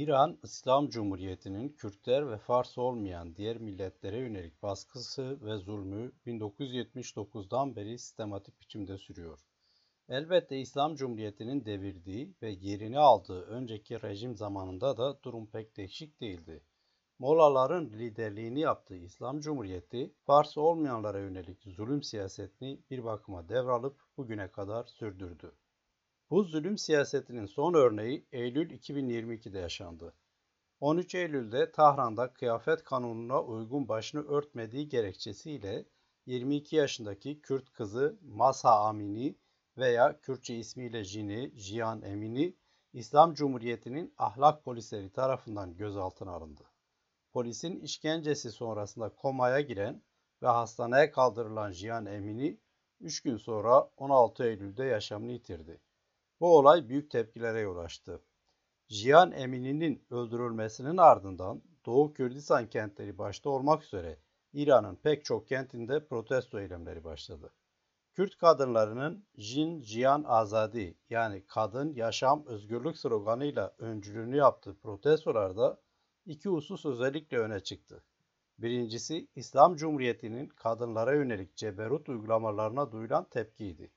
İran İslam Cumhuriyeti'nin Kürtler ve Fars olmayan diğer milletlere yönelik baskısı ve zulmü 1979'dan beri sistematik biçimde sürüyor. Elbette İslam Cumhuriyeti'nin devirdiği ve yerini aldığı önceki rejim zamanında da durum pek değişik değildi. Molaların liderliğini yaptığı İslam Cumhuriyeti, Fars olmayanlara yönelik zulüm siyasetini bir bakıma devralıp bugüne kadar sürdürdü. Bu zulüm siyasetinin son örneği Eylül 2022'de yaşandı. 13 Eylül'de Tahran'da kıyafet kanununa uygun başını örtmediği gerekçesiyle 22 yaşındaki Kürt kızı Masa Amini veya Kürtçe ismiyle Jini, Jiyan Emini, İslam Cumhuriyeti'nin ahlak polisleri tarafından gözaltına alındı. Polisin işkencesi sonrasında komaya giren ve hastaneye kaldırılan Jiyan Emini 3 gün sonra 16 Eylül'de yaşamını yitirdi. Bu olay büyük tepkilere yol açtı. Jiyan Emini'nin öldürülmesinin ardından Doğu Kürdistan kentleri başta olmak üzere İran'ın pek çok kentinde protesto eylemleri başladı. Kürt kadınlarının Jin Jiyan Azadi yani kadın yaşam özgürlük sloganıyla öncülüğünü yaptığı protestolarda iki husus özellikle öne çıktı. Birincisi İslam Cumhuriyeti'nin kadınlara yönelik ceberut uygulamalarına duyulan tepkiydi.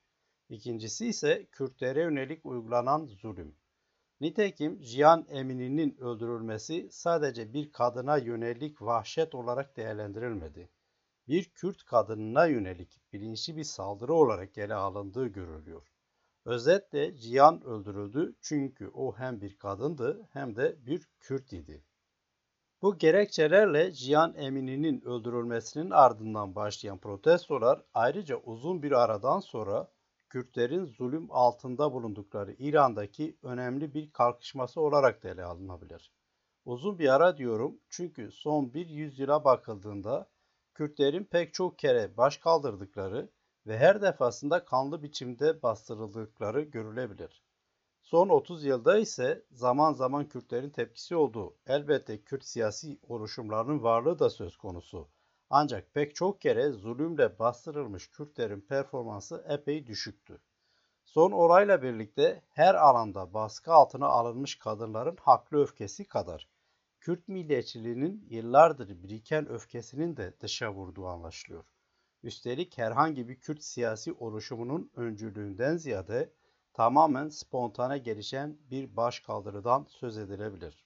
İkincisi ise Kürtlere yönelik uygulanan zulüm. Nitekim Cihan Emini'nin öldürülmesi sadece bir kadına yönelik vahşet olarak değerlendirilmedi. Bir Kürt kadınına yönelik bilinçli bir saldırı olarak ele alındığı görülüyor. Özetle Cihan öldürüldü çünkü o hem bir kadındı hem de bir Kürt idi. Bu gerekçelerle Cihan Emini'nin öldürülmesinin ardından başlayan protestolar ayrıca uzun bir aradan sonra Kürtlerin zulüm altında bulundukları İran'daki önemli bir kalkışması olarak da ele alınabilir. Uzun bir ara diyorum çünkü son bir yüzyıla bakıldığında Kürtlerin pek çok kere baş kaldırdıkları ve her defasında kanlı biçimde bastırıldıkları görülebilir. Son 30 yılda ise zaman zaman Kürtlerin tepkisi olduğu, elbette Kürt siyasi oluşumlarının varlığı da söz konusu. Ancak pek çok kere zulümle bastırılmış Kürtlerin performansı epey düşüktü. Son olayla birlikte her alanda baskı altına alınmış kadınların haklı öfkesi kadar Kürt milliyetçiliğinin yıllardır biriken öfkesinin de dışa vurduğu anlaşılıyor. Üstelik herhangi bir Kürt siyasi oluşumunun öncülüğünden ziyade tamamen spontane gelişen bir başkaldırıdan söz edilebilir.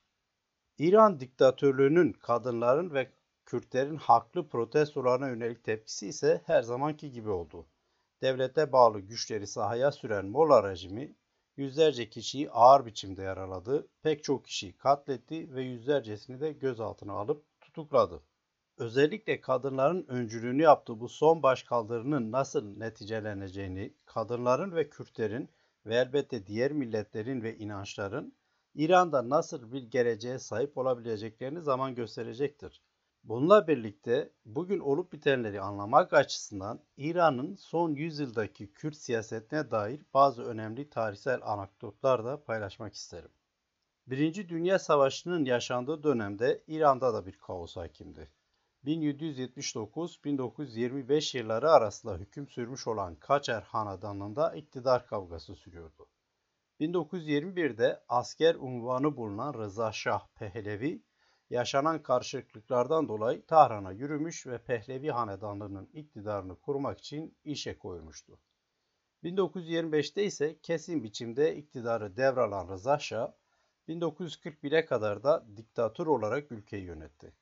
İran diktatörlüğünün kadınların ve Kürtlerin haklı protestolarına yönelik tepkisi ise her zamanki gibi oldu. Devlete bağlı güçleri sahaya süren Molla rejimi yüzlerce kişiyi ağır biçimde yaraladı, pek çok kişiyi katletti ve yüzlercesini de gözaltına alıp tutukladı. Özellikle kadınların öncülüğünü yaptığı bu son başkaldırının nasıl neticeleneceğini, kadınların ve Kürtlerin ve elbette diğer milletlerin ve inançların İran'da nasıl bir geleceğe sahip olabileceklerini zaman gösterecektir. Bununla birlikte bugün olup bitenleri anlamak açısından İran'ın son yüzyıldaki Kürt siyasetine dair bazı önemli tarihsel anekdotlar da paylaşmak isterim. Birinci Dünya Savaşı'nın yaşandığı dönemde İran'da da bir kaos hakimdi. 1779-1925 yılları arasında hüküm sürmüş olan Kaçer Hanedanı'nda iktidar kavgası sürüyordu. 1921'de asker unvanı bulunan Rıza Şah Pehlevi yaşanan karışıklıklardan dolayı Tahran'a yürümüş ve Pehlevi Hanedanlığı'nın iktidarını kurmak için işe koyulmuştu. 1925'te ise kesin biçimde iktidarı devralan Rıza Şah, 1941'e kadar da diktatör olarak ülkeyi yönetti.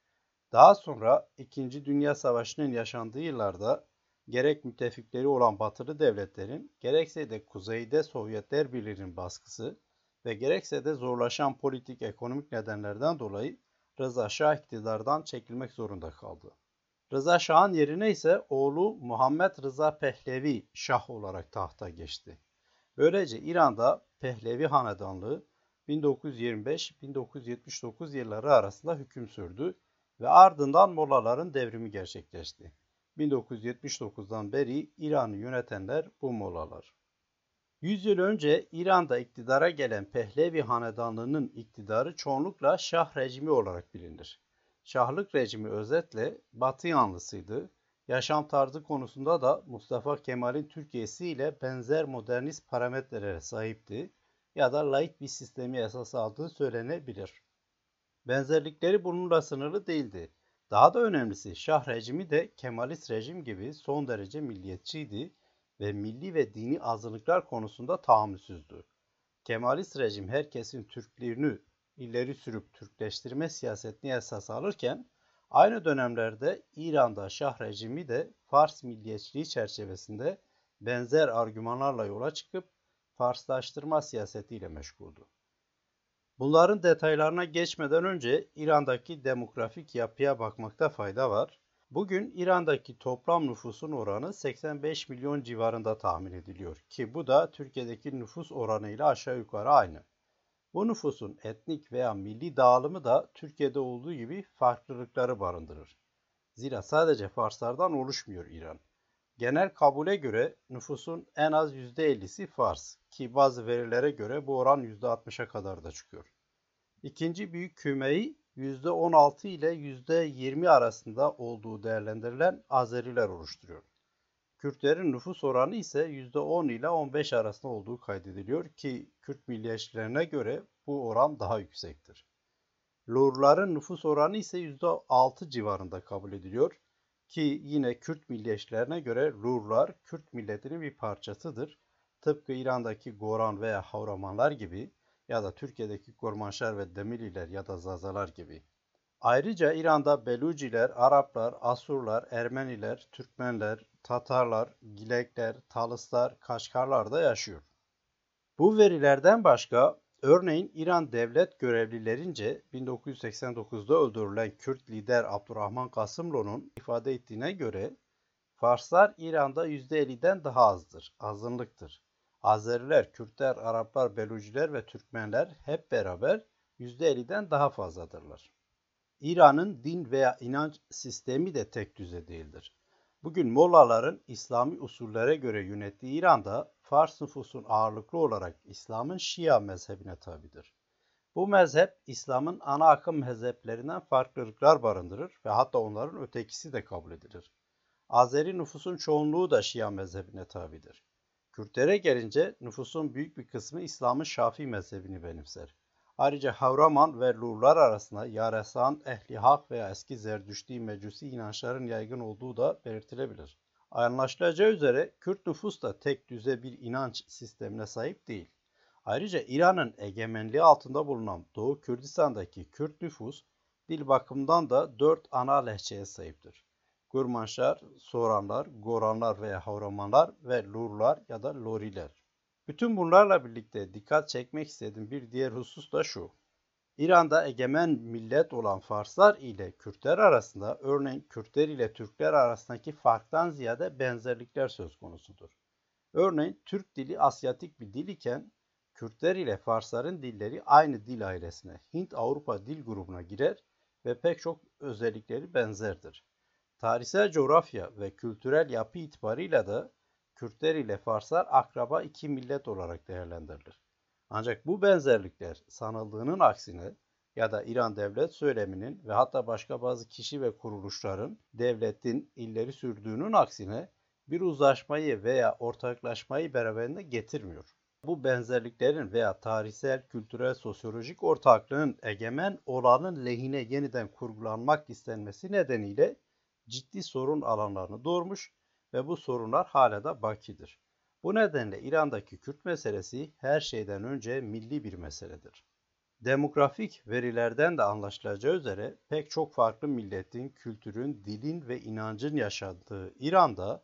Daha sonra 2. Dünya Savaşı'nın yaşandığı yıllarda gerek müttefikleri olan batılı devletlerin gerekse de kuzeyde Sovyetler Birliği'nin baskısı ve gerekse de zorlaşan politik ekonomik nedenlerden dolayı Rıza Şah iktidardan çekilmek zorunda kaldı. Rıza Şah'ın yerine ise oğlu Muhammed Rıza Pehlevi Şah olarak tahta geçti. Böylece İran'da Pehlevi Hanedanlığı 1925-1979 yılları arasında hüküm sürdü ve ardından Mollaların devrimi gerçekleşti. 1979'dan beri İran'ı yönetenler bu Mollalar. 100 yıl önce İran'da iktidara gelen Pehlevi Hanedanlığı'nın iktidarı çoğunlukla Şah rejimi olarak bilinir. Şahlık rejimi özetle Batı yanlısıydı. Yaşam tarzı konusunda da Mustafa Kemal'in Türkiye'si ile benzer modernist parametrelere sahipti ya da laik bir sistemi esas aldığı söylenebilir. Benzerlikleri bununla sınırlı değildi. Daha da önemlisi Şah rejimi de Kemalist rejim gibi son derece milliyetçiydi ve milli ve dini azınlıklar konusunda tahammülsüzdü. Kemalist rejim herkesin Türklüğünü ileri sürüp Türkleştirme siyasetini esas alırken aynı dönemlerde İran'da Şah rejimi de Fars milliyetçiliği çerçevesinde benzer argümanlarla yola çıkıp Farslaştırma siyasetiyle meşguldü. Bunların detaylarına geçmeden önce İran'daki demografik yapıya bakmakta fayda var. Bugün İran'daki toplam nüfusun oranı 85 milyon civarında tahmin ediliyor ki bu da Türkiye'deki nüfus oranıyla aşağı yukarı aynı. Bu nüfusun etnik veya milli dağılımı da Türkiye'de olduğu gibi farklılıkları barındırır. Zira sadece Farslardan oluşmuyor İran. Genel kabule göre nüfusun en az %50'si Fars ki bazı verilere göre bu oran %60'a kadar da çıkıyor. İkinci büyük kümeyi %16 ile %20 arasında olduğu değerlendirilen Azeriler oluşturuyor. Kürtlerin nüfus oranı ise %10 ile 15 arasında olduğu kaydediliyor ki Kürt milliyetçilerine göre bu oran daha yüksektir. Lurların nüfus oranı ise %6 civarında kabul ediliyor ki yine Kürt milliyetçilerine göre Lurlar Kürt milletinin bir parçasıdır. Tıpkı İran'daki Goran veya Havramanlar gibi ya da Türkiye'deki Gormanşar ve Demililer ya da Zazalar gibi. Ayrıca İran'da Beluciler, Araplar, Asurlar, Ermeniler, Türkmenler, Tatarlar, Gilekler, Talıslar, Kaşgarlar da yaşıyor. Bu verilerden başka örneğin İran devlet görevlilerince 1989'da öldürülen Kürt lider Abdurrahman Kasımlu'nun ifade ettiğine göre Farslar İran'da %50'den daha azdır, azınlıktır. Azeriler, Kürtler, Araplar, Beluciler ve Türkmenler hep beraber %50'den daha fazladırlar. İran'ın din veya inanç sistemi de tek düze değildir. Bugün Mollaların İslami usullere göre yönettiği İran'da Fars nüfusun ağırlıklı olarak İslam'ın Şia mezhebine tabidir. Bu mezhep İslam'ın ana akım mezheplerinden farklılıklar barındırır ve hatta onların ötekisi de kabul edilir. Azeri nüfusun çoğunluğu da Şia mezhebine tabidir. Kürtlere gelince nüfusun büyük bir kısmı İslam'ın Şafii mezhebini benimser. Ayrıca Havraman ve Lurlar arasında Yaresan, Ehli Hak veya eski Zerdüşti Mecusi inançların yaygın olduğu da belirtilebilir. Anlaşılacağı üzere Kürt nüfus da tek düze bir inanç sistemine sahip değil. Ayrıca İran'ın egemenliği altında bulunan Doğu Kürdistan'daki Kürt nüfus dil bakımından da dört ana lehçeye sahiptir. Kurmanşlar, Soranlar, Goranlar veya Havramanlar ve Lurlar ya da Loriler. Bütün bunlarla birlikte dikkat çekmek istediğim bir diğer husus da şu. İran'da egemen millet olan Farslar ile Kürtler arasında örneğin Kürtler ile Türkler arasındaki farktan ziyade benzerlikler söz konusudur. Örneğin Türk dili Asyatik bir dil iken Kürtler ile Farsların dilleri aynı dil ailesine, Hint-Avrupa dil grubuna girer ve pek çok özellikleri benzerdir. Tarihsel coğrafya ve kültürel yapı itibarıyla da Kürtler ile Farslar akraba iki millet olarak değerlendirilir. Ancak bu benzerlikler sanıldığının aksine ya da İran devlet söyleminin ve hatta başka bazı kişi ve kuruluşların devletin illeri sürdüğünün aksine bir uzlaşmayı veya ortaklaşmayı beraberinde getirmiyor. Bu benzerliklerin veya tarihsel, kültürel, sosyolojik ortaklığın egemen olanın lehine yeniden kurgulanmak istenmesi nedeniyle ciddi sorun alanlarını doğurmuş ve bu sorunlar hala da bakidir. Bu nedenle İran'daki Kürt meselesi her şeyden önce milli bir meseledir. Demografik verilerden de anlaşılacağı üzere pek çok farklı milletin, kültürün, dilin ve inancın yaşadığı İran'da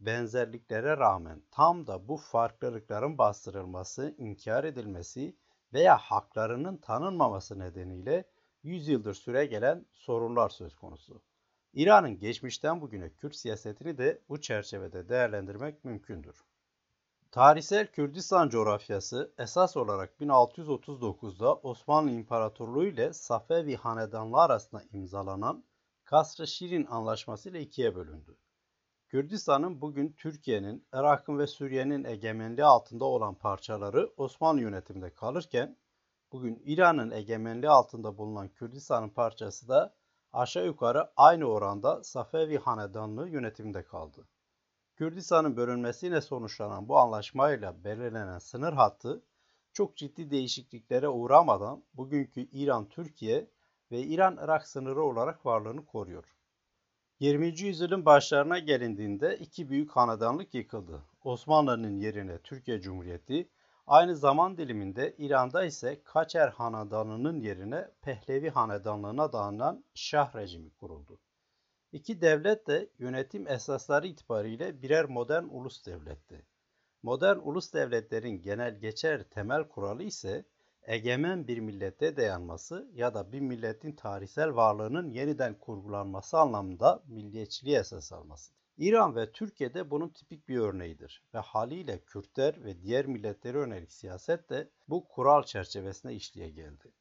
benzerliklere rağmen tam da bu farklılıkların bastırılması, inkar edilmesi veya haklarının tanınmaması nedeniyle 100 yıldır süre gelen sorunlar söz konusu. İran'ın geçmişten bugüne Kürt siyasetini de bu çerçevede değerlendirmek mümkündür. Tarihsel Kürdistan coğrafyası esas olarak 1639'da Osmanlı İmparatorluğu ile Safevi Hanedanlığı arasında imzalanan Kasr-ı Şirin Anlaşması ile ikiye bölündü. Kürdistan'ın bugün Türkiye'nin, Irak'ın ve Suriye'nin egemenliği altında olan parçaları Osmanlı yönetiminde kalırken, bugün İran'ın egemenliği altında bulunan Kürdistan'ın parçası da aşağı yukarı aynı oranda Safevi Hanedanlığı yönetiminde kaldı. Kürdistan'ın bölünmesiyle sonuçlanan bu anlaşmayla belirlenen sınır hattı çok ciddi değişikliklere uğramadan bugünkü İran-Türkiye ve İran-Irak sınırı olarak varlığını koruyor. 20. yüzyılın başlarına gelindiğinde iki büyük hanedanlık yıkıldı. Osmanlı'nın yerine Türkiye Cumhuriyeti, aynı zaman diliminde İran'da ise Kaçer Hanedanı'nın yerine Pehlevi Hanedanlığına dayanan Şah rejimi kuruldu. İki devlet de yönetim esasları itibariyle birer modern ulus devletti. Modern ulus devletlerin genel geçer temel kuralı ise egemen bir millete dayanması ya da bir milletin tarihsel varlığının yeniden kurgulanması anlamında milliyetçiliği esas almasıdır. İran ve Türkiye'de bunun tipik bir örneğidir ve haliyle Kürtler ve diğer milletlere yönelik siyaset de bu kural çerçevesinde işliye geldi.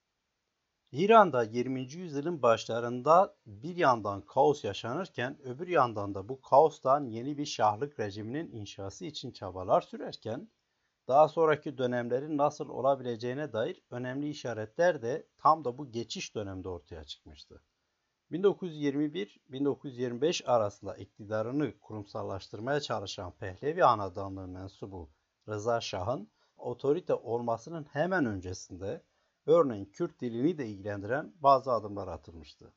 İran'da 20. yüzyılın başlarında bir yandan kaos yaşanırken öbür yandan da bu kaostan yeni bir şahlık rejiminin inşası için çabalar sürerken daha sonraki dönemlerin nasıl olabileceğine dair önemli işaretler de tam da bu geçiş dönemde ortaya çıkmıştı. 1921-1925 arasında iktidarını kurumsallaştırmaya çalışan Pehlevi Hanedanlığı mensubu Rıza Şah'ın otorite olmasının hemen öncesinde örneğin Kürt dilini de ilgilendiren bazı adımlar atılmıştı.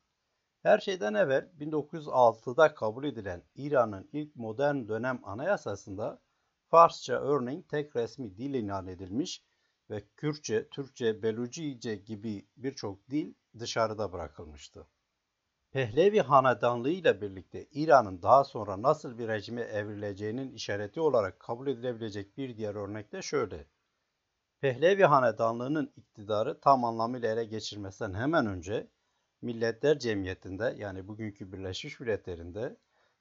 Her şeyden evvel 1906'da kabul edilen İran'ın ilk modern dönem anayasasında Farsça örneğin tek resmi dil ilan edilmiş ve Kürtçe, Türkçe, Belucice gibi birçok dil dışarıda bırakılmıştı. Pehlevi hanedanlığı ile birlikte İran'ın daha sonra nasıl bir rejime evrileceğinin işareti olarak kabul edilebilecek bir diğer örnek de şöyle. Pehlevi hanedanlığının iktidarı tam anlamıyla ele geçirmesinden hemen önce Milletler Cemiyeti'nde yani bugünkü Birleşmiş Milletler'inde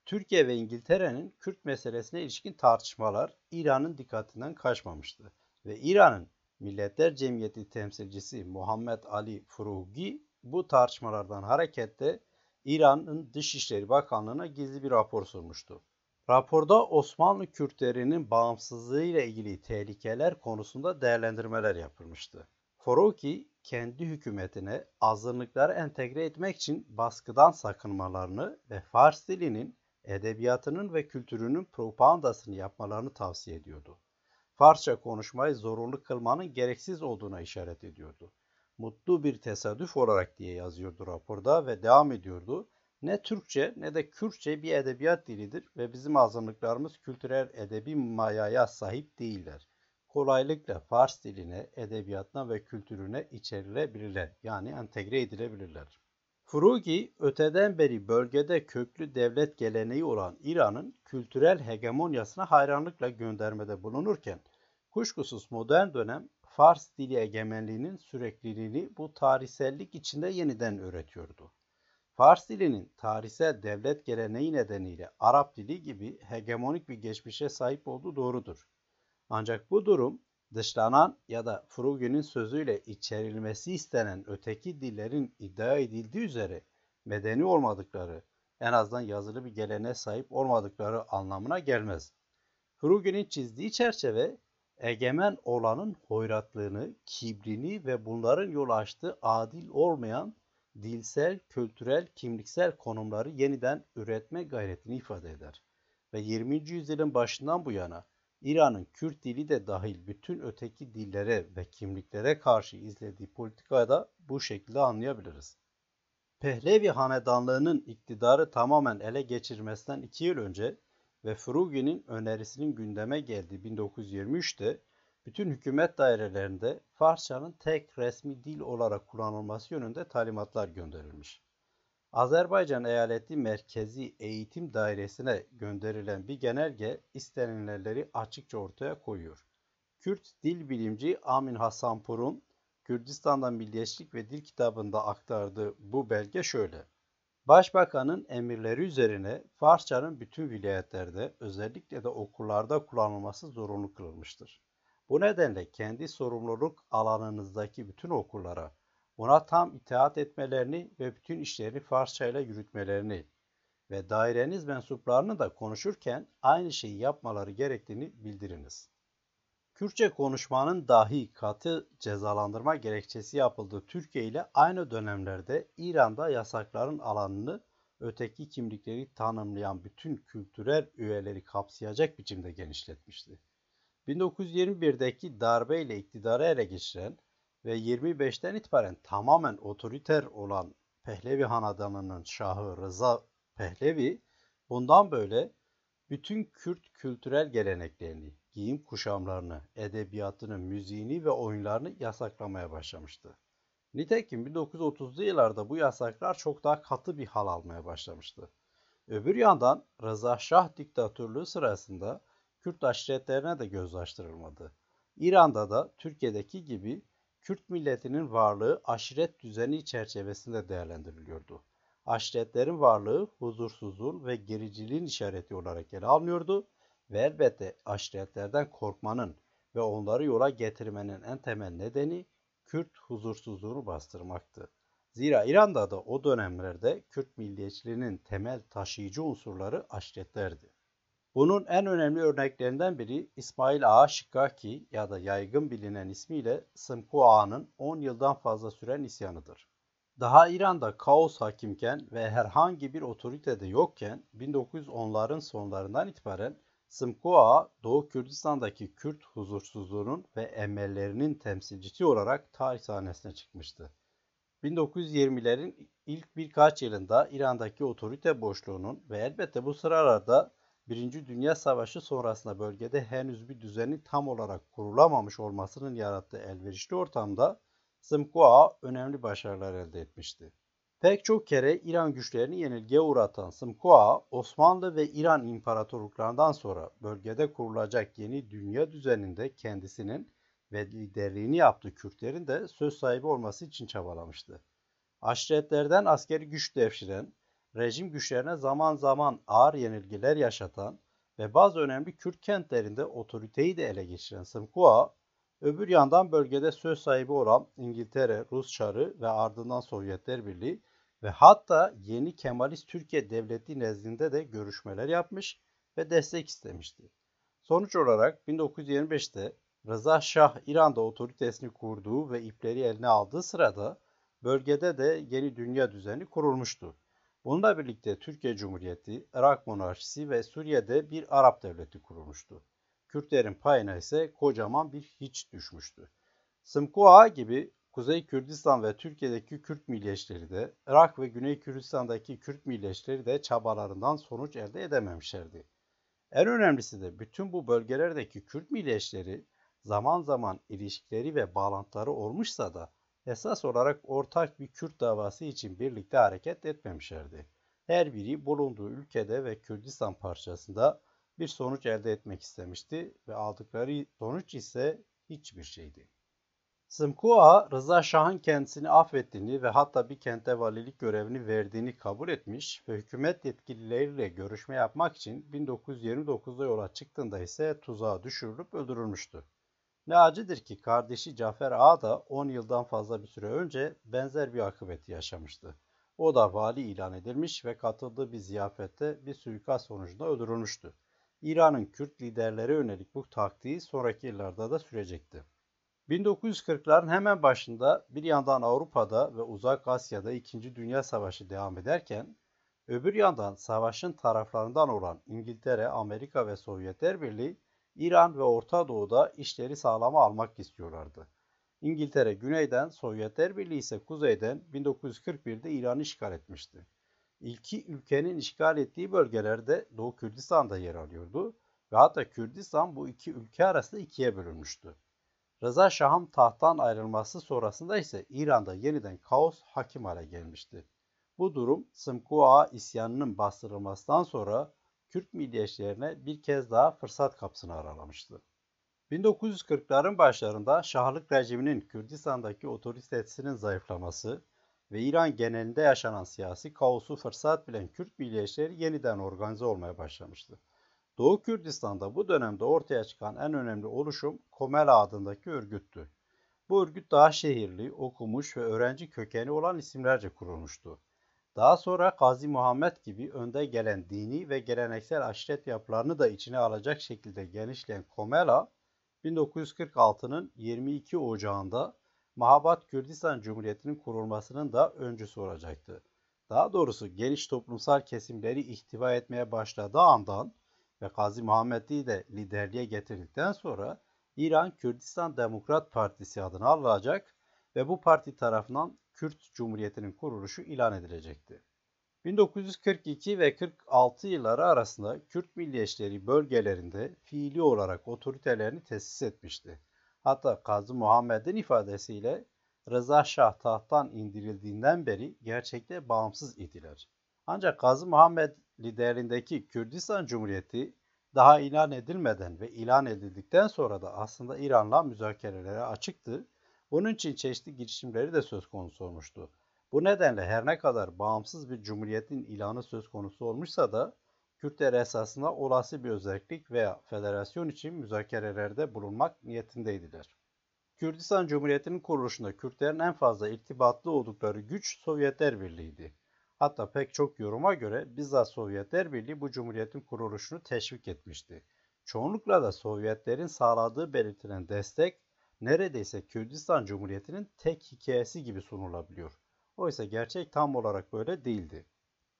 Türkiye ve İngiltere'nin Kürt meselesine ilişkin tartışmalar İran'ın dikkatinden kaçmamıştı ve İran'ın Milletler Cemiyeti temsilcisi Muhammed Ali Furugi bu tartışmalardan hareketle İran'ın Dışişleri Bakanlığı'na gizli bir rapor sunmuştu. Raporda Osmanlı Kürtlerinin bağımsızlığı ile ilgili tehlikeler konusunda değerlendirmeler yapılmıştı. Foroki kendi hükümetine azınlıkları entegre etmek için baskıdan sakınmalarını ve Fars dilinin edebiyatının ve kültürünün propagandasını yapmalarını tavsiye ediyordu. Farsça konuşmayı zorunlu kılmanın gereksiz olduğuna işaret ediyordu. Mutlu bir tesadüf olarak diye yazıyordu raporda ve devam ediyordu. Ne Türkçe ne de Kürtçe bir edebiyat dilidir ve bizim azınlıklarımız kültürel edebi mayaya sahip değiller. Kolaylıkla Fars diline, edebiyatına ve kültürüne içerilebilirler yani entegre edilebilirler. Furugi, öteden beri bölgede köklü devlet geleneği olan İran'ın kültürel hegemonyasına hayranlıkla göndermede bulunurken, kuşkusuz modern dönem Fars dili egemenliğinin sürekliliğini bu tarihsellik içinde yeniden öğretiyordu. Fars dilinin tarihsel devlet geleneği nedeniyle Arap dili gibi hegemonik bir geçmişe sahip olduğu doğrudur. Ancak bu durum dışlanan ya da Frugi'nin sözüyle içerilmesi istenen öteki dillerin iddia edildiği üzere medeni olmadıkları, en azından yazılı bir geleneğe sahip olmadıkları anlamına gelmez. Frugi'nin çizdiği çerçeve egemen olanın hoyratlığını, kibrini ve bunların yol açtığı adil olmayan dilsel, kültürel, kimliksel konumları yeniden üretme gayretini ifade eder. Ve 20. yüzyılın başından bu yana İran'ın Kürt dili de dahil bütün öteki dillere ve kimliklere karşı izlediği politikayı da bu şekilde anlayabiliriz. Pehlevi hanedanlığının iktidarı tamamen ele geçirmesinden 2 yıl önce ve Furugi'nin önerisinin gündeme geldiği 1923'te bütün hükümet dairelerinde Farsçanın tek resmi dil olarak kullanılması yönünde talimatlar gönderilmiş. Azerbaycan Eyaleti Merkezi Eğitim Dairesi'ne gönderilen bir genelge istenilenleri açıkça ortaya koyuyor. Kürt dil bilimci Amin Hasanpur'un Kürdistan'dan Milliyetçilik ve Dil kitabında aktardığı bu belge şöyle. Başbakanın emirleri üzerine Farsçanın bütün vilayetlerde özellikle de okullarda kullanılması zorunlu kılınmıştır. Bu nedenle kendi sorumluluk alanınızdaki bütün okullara ona tam itaat etmelerini ve bütün işleri Farsça ile yürütmelerini ve daireniz mensuplarını da konuşurken aynı şeyi yapmaları gerektiğini bildiriniz. Kürtçe konuşmanın dahi katı cezalandırma gerekçesi yapıldığı Türkiye ile aynı dönemlerde İran'da yasakların alanını öteki kimlikleri tanımlayan bütün kültürel üyeleri kapsayacak biçimde genişletmişti. 1921'deki darbe ile iktidarı ele geçiren ve 25'ten itibaren tamamen otoriter olan Pehlevi Hanedanı'nın şahı Rıza Pehlevi bundan böyle bütün Kürt kültürel geleneklerini, giyim kuşamlarını, edebiyatını, müziğini ve oyunlarını yasaklamaya başlamıştı. Nitekim 1930'lu yıllarda bu yasaklar çok daha katı bir hal almaya başlamıştı. Öbür yandan Rıza Şah diktatörlüğü sırasında Kürt aşiretlerine de göz açtırılmadı. İran'da da Türkiye'deki gibi Kürt milletinin varlığı aşiret düzeni çerçevesinde değerlendiriliyordu. Aşiretlerin varlığı huzursuzluğun ve gericiliğin işareti olarak ele alınıyordu ve elbette aşiretlerden korkmanın ve onları yola getirmenin en temel nedeni Kürt huzursuzluğunu bastırmaktı. Zira İran'da da o dönemlerde Kürt milliyetçiliğinin temel taşıyıcı unsurları aşiretlerdi. Bunun en önemli örneklerinden biri İsmail Ağa Şikaki ya da yaygın bilinen ismiyle Sımku Ağa'nın 10 yıldan fazla süren isyanıdır. Daha İran'da kaos hakimken ve herhangi bir otorite de yokken 1910'ların sonlarından itibaren Sımku Ağa Doğu Kürdistan'daki Kürt huzursuzluğunun ve emellerinin temsilcisi olarak tarih sahnesine çıkmıştı. 1920'lerin ilk birkaç yılında İran'daki otorite boşluğunun ve elbette bu sıralarda Birinci Dünya Savaşı sonrasında bölgede henüz bir düzenin tam olarak kurulamamış olmasının yarattığı elverişli ortamda Sımkua önemli başarılar elde etmişti. Pek çok kere İran güçlerini yenilgiye uğratan Sımkua, Osmanlı ve İran imparatorluklarından sonra bölgede kurulacak yeni dünya düzeninde kendisinin ve liderliğini yaptığı Kürtlerin de söz sahibi olması için çabalamıştı. Aşiretlerden askeri güç devşiren, rejim güçlerine zaman zaman ağır yenilgiler yaşatan ve bazı önemli Kürt kentlerinde otoriteyi de ele geçiren Sımkua, öbür yandan bölgede söz sahibi olan İngiltere, Rus Çarı ve ardından Sovyetler Birliği ve hatta yeni Kemalist Türkiye Devleti nezdinde de görüşmeler yapmış ve destek istemişti. Sonuç olarak 1925'te Rıza Şah İran'da otoritesini kurduğu ve ipleri eline aldığı sırada bölgede de yeni dünya düzeni kurulmuştu. Bununla birlikte Türkiye Cumhuriyeti, Irak Monarşisi ve Suriye'de bir Arap devleti kurulmuştu. Kürtlerin payına ise kocaman bir hiç düşmüştü. Sımkua gibi Kuzey Kürdistan ve Türkiye'deki Kürt milliyetçileri de, Irak ve Güney Kürdistan'daki Kürt milliyetçileri de çabalarından sonuç elde edememişlerdi. En önemlisi de bütün bu bölgelerdeki Kürt milliyetçileri zaman zaman ilişkileri ve bağlantıları olmuşsa da esas olarak ortak bir Kürt davası için birlikte hareket etmemişlerdi. Her biri bulunduğu ülkede ve Kürdistan parçasında bir sonuç elde etmek istemişti ve aldıkları sonuç ise hiçbir şeydi. Sımkua, Rıza Şah'ın kendisini affettiğini ve hatta bir kente valilik görevini verdiğini kabul etmiş ve hükümet yetkilileriyle görüşme yapmak için 1929'da yola çıktığında ise tuzağa düşürülüp öldürülmüştü. Ne acıdır ki kardeşi Cafer Ağa da 10 yıldan fazla bir süre önce benzer bir akıbeti yaşamıştı. O da vali ilan edilmiş ve katıldığı bir ziyafette bir suikast sonucunda öldürülmüştü. İran'ın Kürt liderlere yönelik bu taktiği sonraki yıllarda da sürecekti. 1940'ların hemen başında bir yandan Avrupa'da ve Uzak Asya'da 2. Dünya Savaşı devam ederken, öbür yandan savaşın taraflarından olan İngiltere, Amerika ve Sovyetler Birliği İran ve Orta Doğu'da işleri sağlama almak istiyorlardı. İngiltere güneyden, Sovyetler Birliği ise kuzeyden 1941'de İran'ı işgal etmişti. İlki ülkenin işgal ettiği bölgelerde Doğu Kürdistan'da yer alıyordu ve hatta Kürdistan bu iki ülke arasında ikiye bölünmüştü. Rıza Şah'ın tahttan ayrılması sonrasında ise İran'da yeniden kaos hakim hale gelmişti. Bu durum Sımkua isyanının bastırılmasından sonra Kürt milliyetçilerine bir kez daha fırsat kapısını aralamıştı. 1940'ların başlarında Şahlık rejiminin Kürdistan'daki otoritesinin zayıflaması ve İran genelinde yaşanan siyasi kaosu fırsat bilen Kürt milliyetçileri yeniden organize olmaya başlamıştı. Doğu Kürdistan'da bu dönemde ortaya çıkan en önemli oluşum Komela adındaki örgüttü. Bu örgüt daha şehirli, okumuş ve öğrenci kökeni olan isimlerce kurulmuştu. Daha sonra Gazi Muhammed gibi önde gelen dini ve geleneksel aşiret yapılarını da içine alacak şekilde genişleyen Komela, 1946'nın 22 Ocağı'nda Mahabat Kürdistan Cumhuriyeti'nin kurulmasının da öncüsü olacaktı. Daha doğrusu geniş toplumsal kesimleri ihtiva etmeye başladığı andan ve Gazi Muhammed'i de liderliğe getirdikten sonra İran Kürdistan Demokrat Partisi adını alacak ve bu parti tarafından Kürt Cumhuriyeti'nin kuruluşu ilan edilecekti. 1942 ve 46 yılları arasında Kürt milliyetçileri bölgelerinde fiili olarak otoritelerini tesis etmişti. Hatta Kazı Muhammed'in ifadesiyle Rıza Şah tahttan indirildiğinden beri gerçekte bağımsız idiler. Ancak Kazı Muhammed liderliğindeki Kürdistan Cumhuriyeti daha ilan edilmeden ve ilan edildikten sonra da aslında İran'la müzakerelere açıktı. Bunun için çeşitli girişimleri de söz konusu olmuştu. Bu nedenle her ne kadar bağımsız bir cumhuriyetin ilanı söz konusu olmuşsa da Kürtler esasında olası bir özellik veya federasyon için müzakerelerde bulunmak niyetindeydiler. Kürdistan Cumhuriyeti'nin kuruluşunda Kürtlerin en fazla irtibatlı oldukları güç Sovyetler Birliği'ydi. Hatta pek çok yoruma göre bizzat Sovyetler Birliği bu cumhuriyetin kuruluşunu teşvik etmişti. Çoğunlukla da Sovyetlerin sağladığı belirtilen destek neredeyse Kürdistan Cumhuriyeti'nin tek hikayesi gibi sunulabiliyor. Oysa gerçek tam olarak böyle değildi.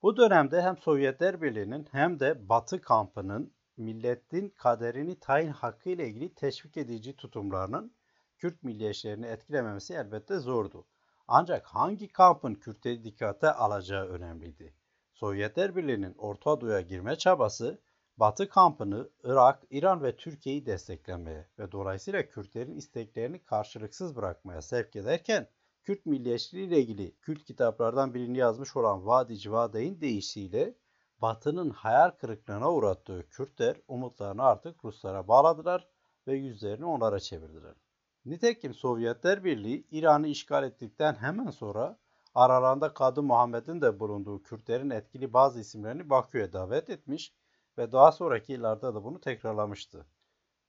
Bu dönemde hem Sovyetler Birliği'nin hem de Batı kampının milletin kaderini tayin hakkı ile ilgili teşvik edici tutumlarının Kürt milliyetçilerini etkilememesi elbette zordu. Ancak hangi kampın Kürtleri dikkate alacağı önemliydi. Sovyetler Birliği'nin Orta Doğu'ya girme çabası Batı kampını Irak, İran ve Türkiye'yi desteklemeye ve dolayısıyla Kürtlerin isteklerini karşılıksız bırakmaya sevk ederken Kürt milliyetçiliği ile ilgili Kürt kitaplardan birini yazmış olan Vadi Civadeyn deyişiyle Batı'nın hayal kırıklığına uğrattığı Kürtler umutlarını artık Ruslara bağladılar ve yüzlerini onlara çevirdiler. Nitekim Sovyetler Birliği İran'ı işgal ettikten hemen sonra aralarında Kadı Muhammed'in de bulunduğu Kürtlerin etkili bazı isimlerini Bakü'ye davet etmiş ve daha sonraki yıllarda da bunu tekrarlamıştı.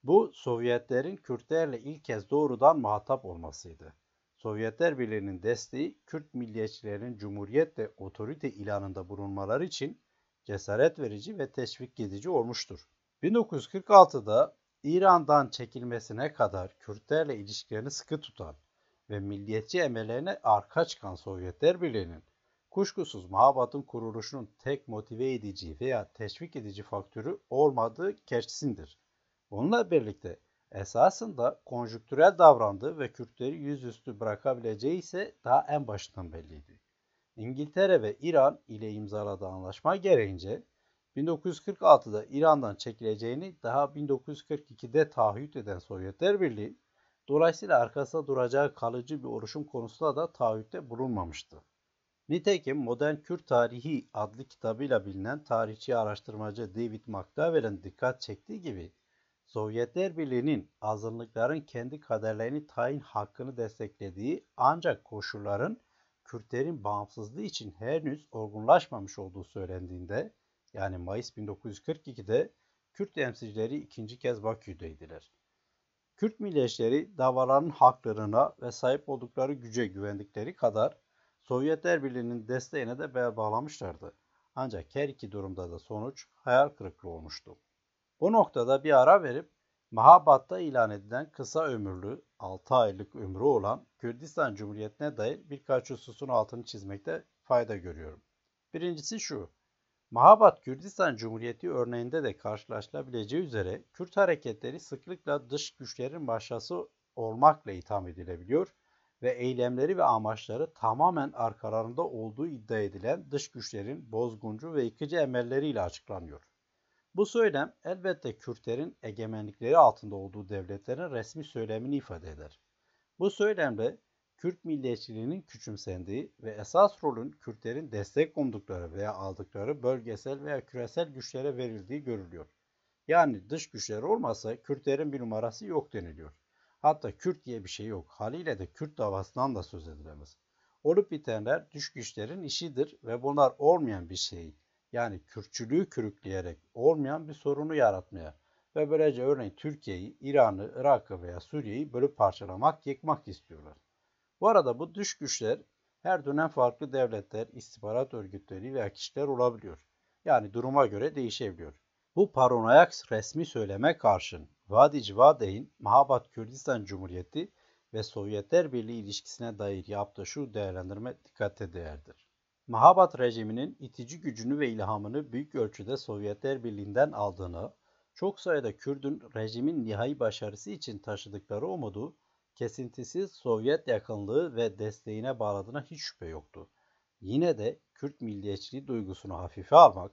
Bu Sovyetlerin Kürtlerle ilk kez doğrudan muhatap olmasıydı. Sovyetler Birliği'nin desteği Kürt milliyetçilerin cumhuriyet ve otorite ilanında bulunmaları için cesaret verici ve teşvik edici olmuştur. 1946'da İran'dan çekilmesine kadar Kürtlerle ilişkilerini sıkı tutan ve milliyetçi emellerine arka çıkan Sovyetler Birliği'nin kuşkusuz Mahabat'ın kuruluşunun tek motive edici veya teşvik edici faktörü olmadığı kesindir. Onunla birlikte esasında konjüktürel davrandığı ve Kürtleri yüzüstü bırakabileceği ise daha en başından belliydi. İngiltere ve İran ile imzaladığı anlaşma gereğince 1946'da İran'dan çekileceğini daha 1942'de taahhüt eden Sovyetler Birliği, dolayısıyla arkasında duracağı kalıcı bir oluşum konusunda da taahhütte bulunmamıştı. Nitekim Modern Kürt Tarihi adlı kitabıyla bilinen tarihçi araştırmacı David McDowell'in dikkat çektiği gibi Sovyetler Birliği'nin azınlıkların kendi kaderlerini tayin hakkını desteklediği ancak koşulların Kürtlerin bağımsızlığı için henüz olgunlaşmamış olduğu söylendiğinde yani Mayıs 1942'de Kürt temsilcileri ikinci kez Bakü'deydiler. Kürt milliyetçileri davaların haklarına ve sahip oldukları güce güvendikleri kadar Sovyetler Birliği'nin desteğine de bel bağlamışlardı. Ancak her iki durumda da sonuç hayal kırıklığı olmuştu. Bu noktada bir ara verip Mahabat'ta ilan edilen kısa ömürlü 6 aylık ömrü olan Kürdistan Cumhuriyeti'ne dair birkaç hususun altını çizmekte fayda görüyorum. Birincisi şu, Mahabat Kürdistan Cumhuriyeti örneğinde de karşılaşılabileceği üzere Kürt hareketleri sıklıkla dış güçlerin başkası olmakla itham edilebiliyor ve eylemleri ve amaçları tamamen arkalarında olduğu iddia edilen dış güçlerin bozguncu ve yıkıcı emelleriyle açıklanıyor. Bu söylem elbette Kürtlerin egemenlikleri altında olduğu devletlerin resmi söylemini ifade eder. Bu söylemde Kürt milliyetçiliğinin küçümsendiği ve esas rolün Kürtlerin destek umdukları veya aldıkları bölgesel veya küresel güçlere verildiği görülüyor. Yani dış güçler olmasa Kürtlerin bir numarası yok deniliyor. Hatta Kürt diye bir şey yok. Haliyle de Kürt davasından da söz edilemez. Olup bitenler dış güçlerin işidir ve bunlar olmayan bir şeyi yani Kürtçülüğü kürükleyerek olmayan bir sorunu yaratmaya ve böylece örneğin Türkiye'yi, İran'ı, Irak'ı veya Suriye'yi bölüp parçalamak, yıkmak istiyorlar. Bu arada bu dış güçler her dönem farklı devletler, istihbarat örgütleri veya kişiler olabiliyor. Yani duruma göre değişebiliyor. Bu paranoyak resmi söyleme karşın Vadi Civadeyn, Mahabat Kürdistan Cumhuriyeti ve Sovyetler Birliği ilişkisine dair yaptığı şu değerlendirme dikkate değerdir. Mahabat rejiminin itici gücünü ve ilhamını büyük ölçüde Sovyetler Birliği'nden aldığını, çok sayıda Kürdün rejimin nihai başarısı için taşıdıkları umudu kesintisiz Sovyet yakınlığı ve desteğine bağladığına hiç şüphe yoktu. Yine de Kürt milliyetçiliği duygusunu hafife almak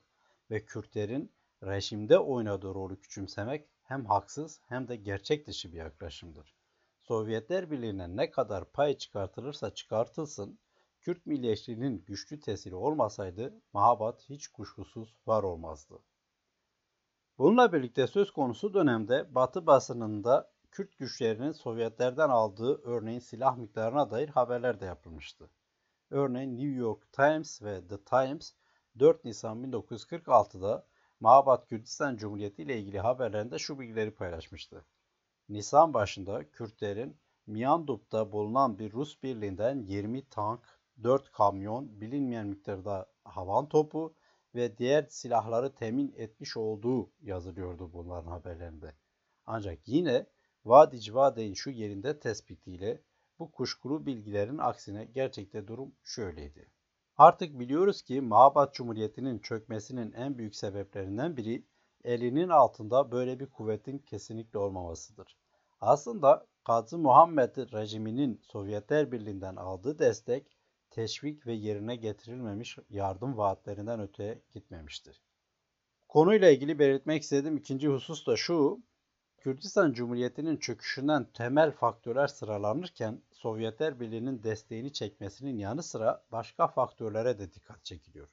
ve Kürtlerin rejimde oynadığı rolü küçümsemek hem haksız hem de gerçek dışı bir yaklaşımdır. Sovyetler Birliği'ne ne kadar pay çıkartılırsa çıkartılsın, Kürt milliyetçiliğinin güçlü tesiri olmasaydı Mahabat hiç kuşkusuz var olmazdı. Bununla birlikte söz konusu dönemde Batı basınında Kürt güçlerinin Sovyetlerden aldığı örneğin silah miktarına dair haberler de yapılmıştı. Örneğin New York Times ve The Times 4 Nisan 1946'da Mahabat Kürdistan Cumhuriyeti ile ilgili haberlerinde şu bilgileri paylaşmıştı. Nisan başında Kürtlerin Miyandup'ta bulunan bir Rus birliğinden 20 tank, 4 kamyon, bilinmeyen miktarda havan topu ve diğer silahları temin etmiş olduğu yazılıyordu bunların haberlerinde. Ancak yine Vadi Civade'nin şu yerinde tespitiyle bu kuşkulu bilgilerin aksine gerçekte durum şöyleydi. Artık biliyoruz ki Mahabat Cumhuriyeti'nin çökmesinin en büyük sebeplerinden biri elinin altında böyle bir kuvvetin kesinlikle olmamasıdır. Aslında Gazi Muhammed rejiminin Sovyetler Birliği'nden aldığı destek, teşvik ve yerine getirilmemiş yardım vaatlerinden öteye gitmemiştir. Konuyla ilgili belirtmek istediğim ikinci husus da şu, Kürdistan Cumhuriyeti'nin çöküşünden temel faktörler sıralanırken Sovyetler Birliği'nin desteğini çekmesinin yanı sıra başka faktörlere de dikkat çekiliyor.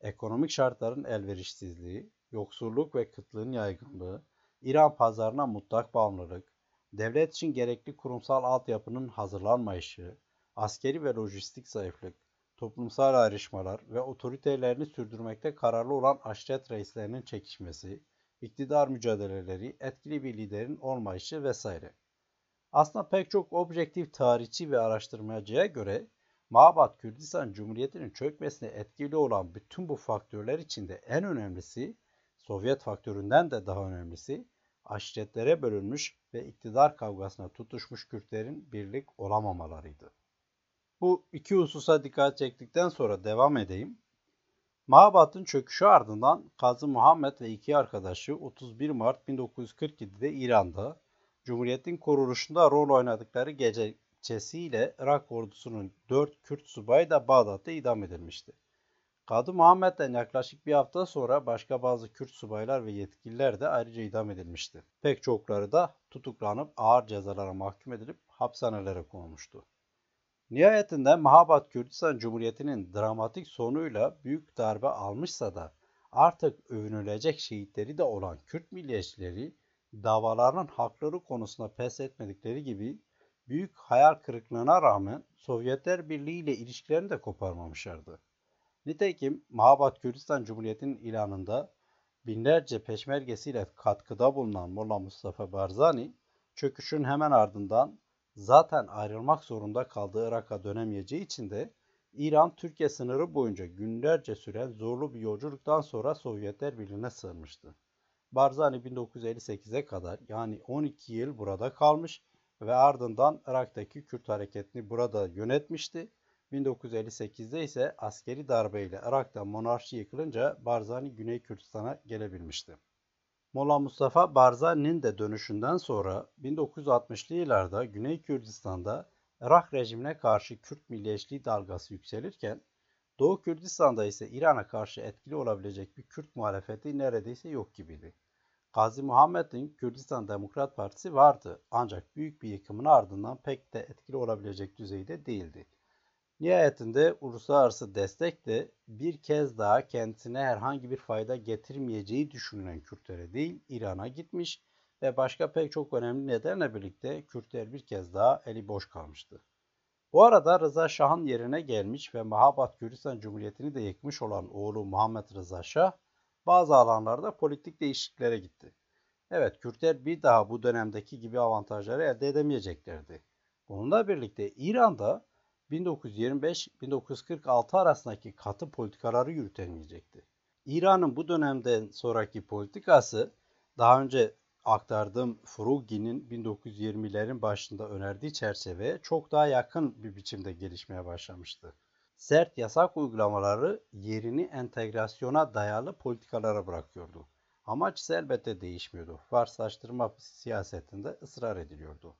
Ekonomik şartların elverişsizliği, yoksulluk ve kıtlığın yaygınlığı, İran pazarına mutlak bağımlılık, devlet için gerekli kurumsal altyapının hazırlanmayışı, askeri ve lojistik zayıflık, toplumsal ayrışmalar ve otoritelerini sürdürmekte kararlı olan aşiret reislerinin çekişmesi, iktidar mücadeleleri, etkili bir liderin olmayışı vesaire. Aslında pek çok objektif tarihçi ve araştırmacıya göre Mabat Kürdistan Cumhuriyeti'nin çökmesine etkili olan bütün bu faktörler içinde en önemlisi, Sovyet faktöründen de daha önemlisi, aşiretlere bölünmüş ve iktidar kavgasına tutuşmuş Kürtlerin birlik olamamalarıydı. Bu iki hususa dikkat çektikten sonra devam edeyim. Mahabat'ın çöküşü ardından Kazı Muhammed ve iki arkadaşı 31 Mart 1947'de İran'da Cumhuriyet'in kuruluşunda rol oynadıkları gecesiyle Irak ordusunun 4 Kürt subayı da Bağdat'ta idam edilmişti. Kadı Muhammed'den yaklaşık bir hafta sonra başka bazı Kürt subaylar ve yetkililer de ayrıca idam edilmişti. Pek çokları da tutuklanıp ağır cezalara mahkum edilip hapishanelere konulmuştu. Nihayetinde Mahabat Kürdistan Cumhuriyeti'nin dramatik sonuyla büyük darbe almışsa da artık övünülecek şehitleri de olan Kürt milliyetçileri davalarının hakları konusunda pes etmedikleri gibi büyük hayal kırıklığına rağmen Sovyetler Birliği ile ilişkilerini de koparmamışlardı. Nitekim Mahabat Kürdistan Cumhuriyeti'nin ilanında binlerce peşmergesiyle katkıda bulunan Molla Mustafa Barzani, çöküşün hemen ardından zaten ayrılmak zorunda kaldığı Irak'a dönemeyeceği için de İran Türkiye sınırı boyunca günlerce süren zorlu bir yolculuktan sonra Sovyetler Birliği'ne sığınmıştı. Barzani 1958'e kadar yani 12 yıl burada kalmış ve ardından Irak'taki Kürt hareketini burada yönetmişti. 1958'de ise askeri darbeyle Irak'ta monarşi yıkılınca Barzani Güney Kürdistan'a gelebilmişti. Molla Mustafa Barzani'nin de dönüşünden sonra 1960'lı yıllarda Güney Kürdistan'da Irak rejimine karşı Kürt milliyetçiliği dalgası yükselirken Doğu Kürdistan'da ise İran'a karşı etkili olabilecek bir Kürt muhalefeti neredeyse yok gibiydi. Gazi Muhammed'in Kürdistan Demokrat Partisi vardı ancak büyük bir yıkımın ardından pek de etkili olabilecek düzeyde değildi. Nihayetinde uluslararası destek de bir kez daha kendisine herhangi bir fayda getirmeyeceği düşünülen Kürtlere değil İran'a gitmiş ve başka pek çok önemli nedenle birlikte Kürtler bir kez daha eli boş kalmıştı. Bu arada Rıza Şah'ın yerine gelmiş ve Mahabat Kürdistan Cumhuriyeti'ni de yıkmış olan oğlu Muhammed Rıza Şah bazı alanlarda politik değişikliklere gitti. Evet Kürtler bir daha bu dönemdeki gibi avantajları elde edemeyeceklerdi. Bununla birlikte İran'da 1925-1946 arasındaki katı politikaları yürütemeyecekti. İran'ın bu dönemden sonraki politikası daha önce aktardığım Furugi'nin 1920'lerin başında önerdiği çerçeveye çok daha yakın bir biçimde gelişmeye başlamıştı. Sert yasak uygulamaları yerini entegrasyona dayalı politikalara bırakıyordu. Amaç ise elbette değişmiyordu. Varslaştırma siyasetinde ısrar ediliyordu.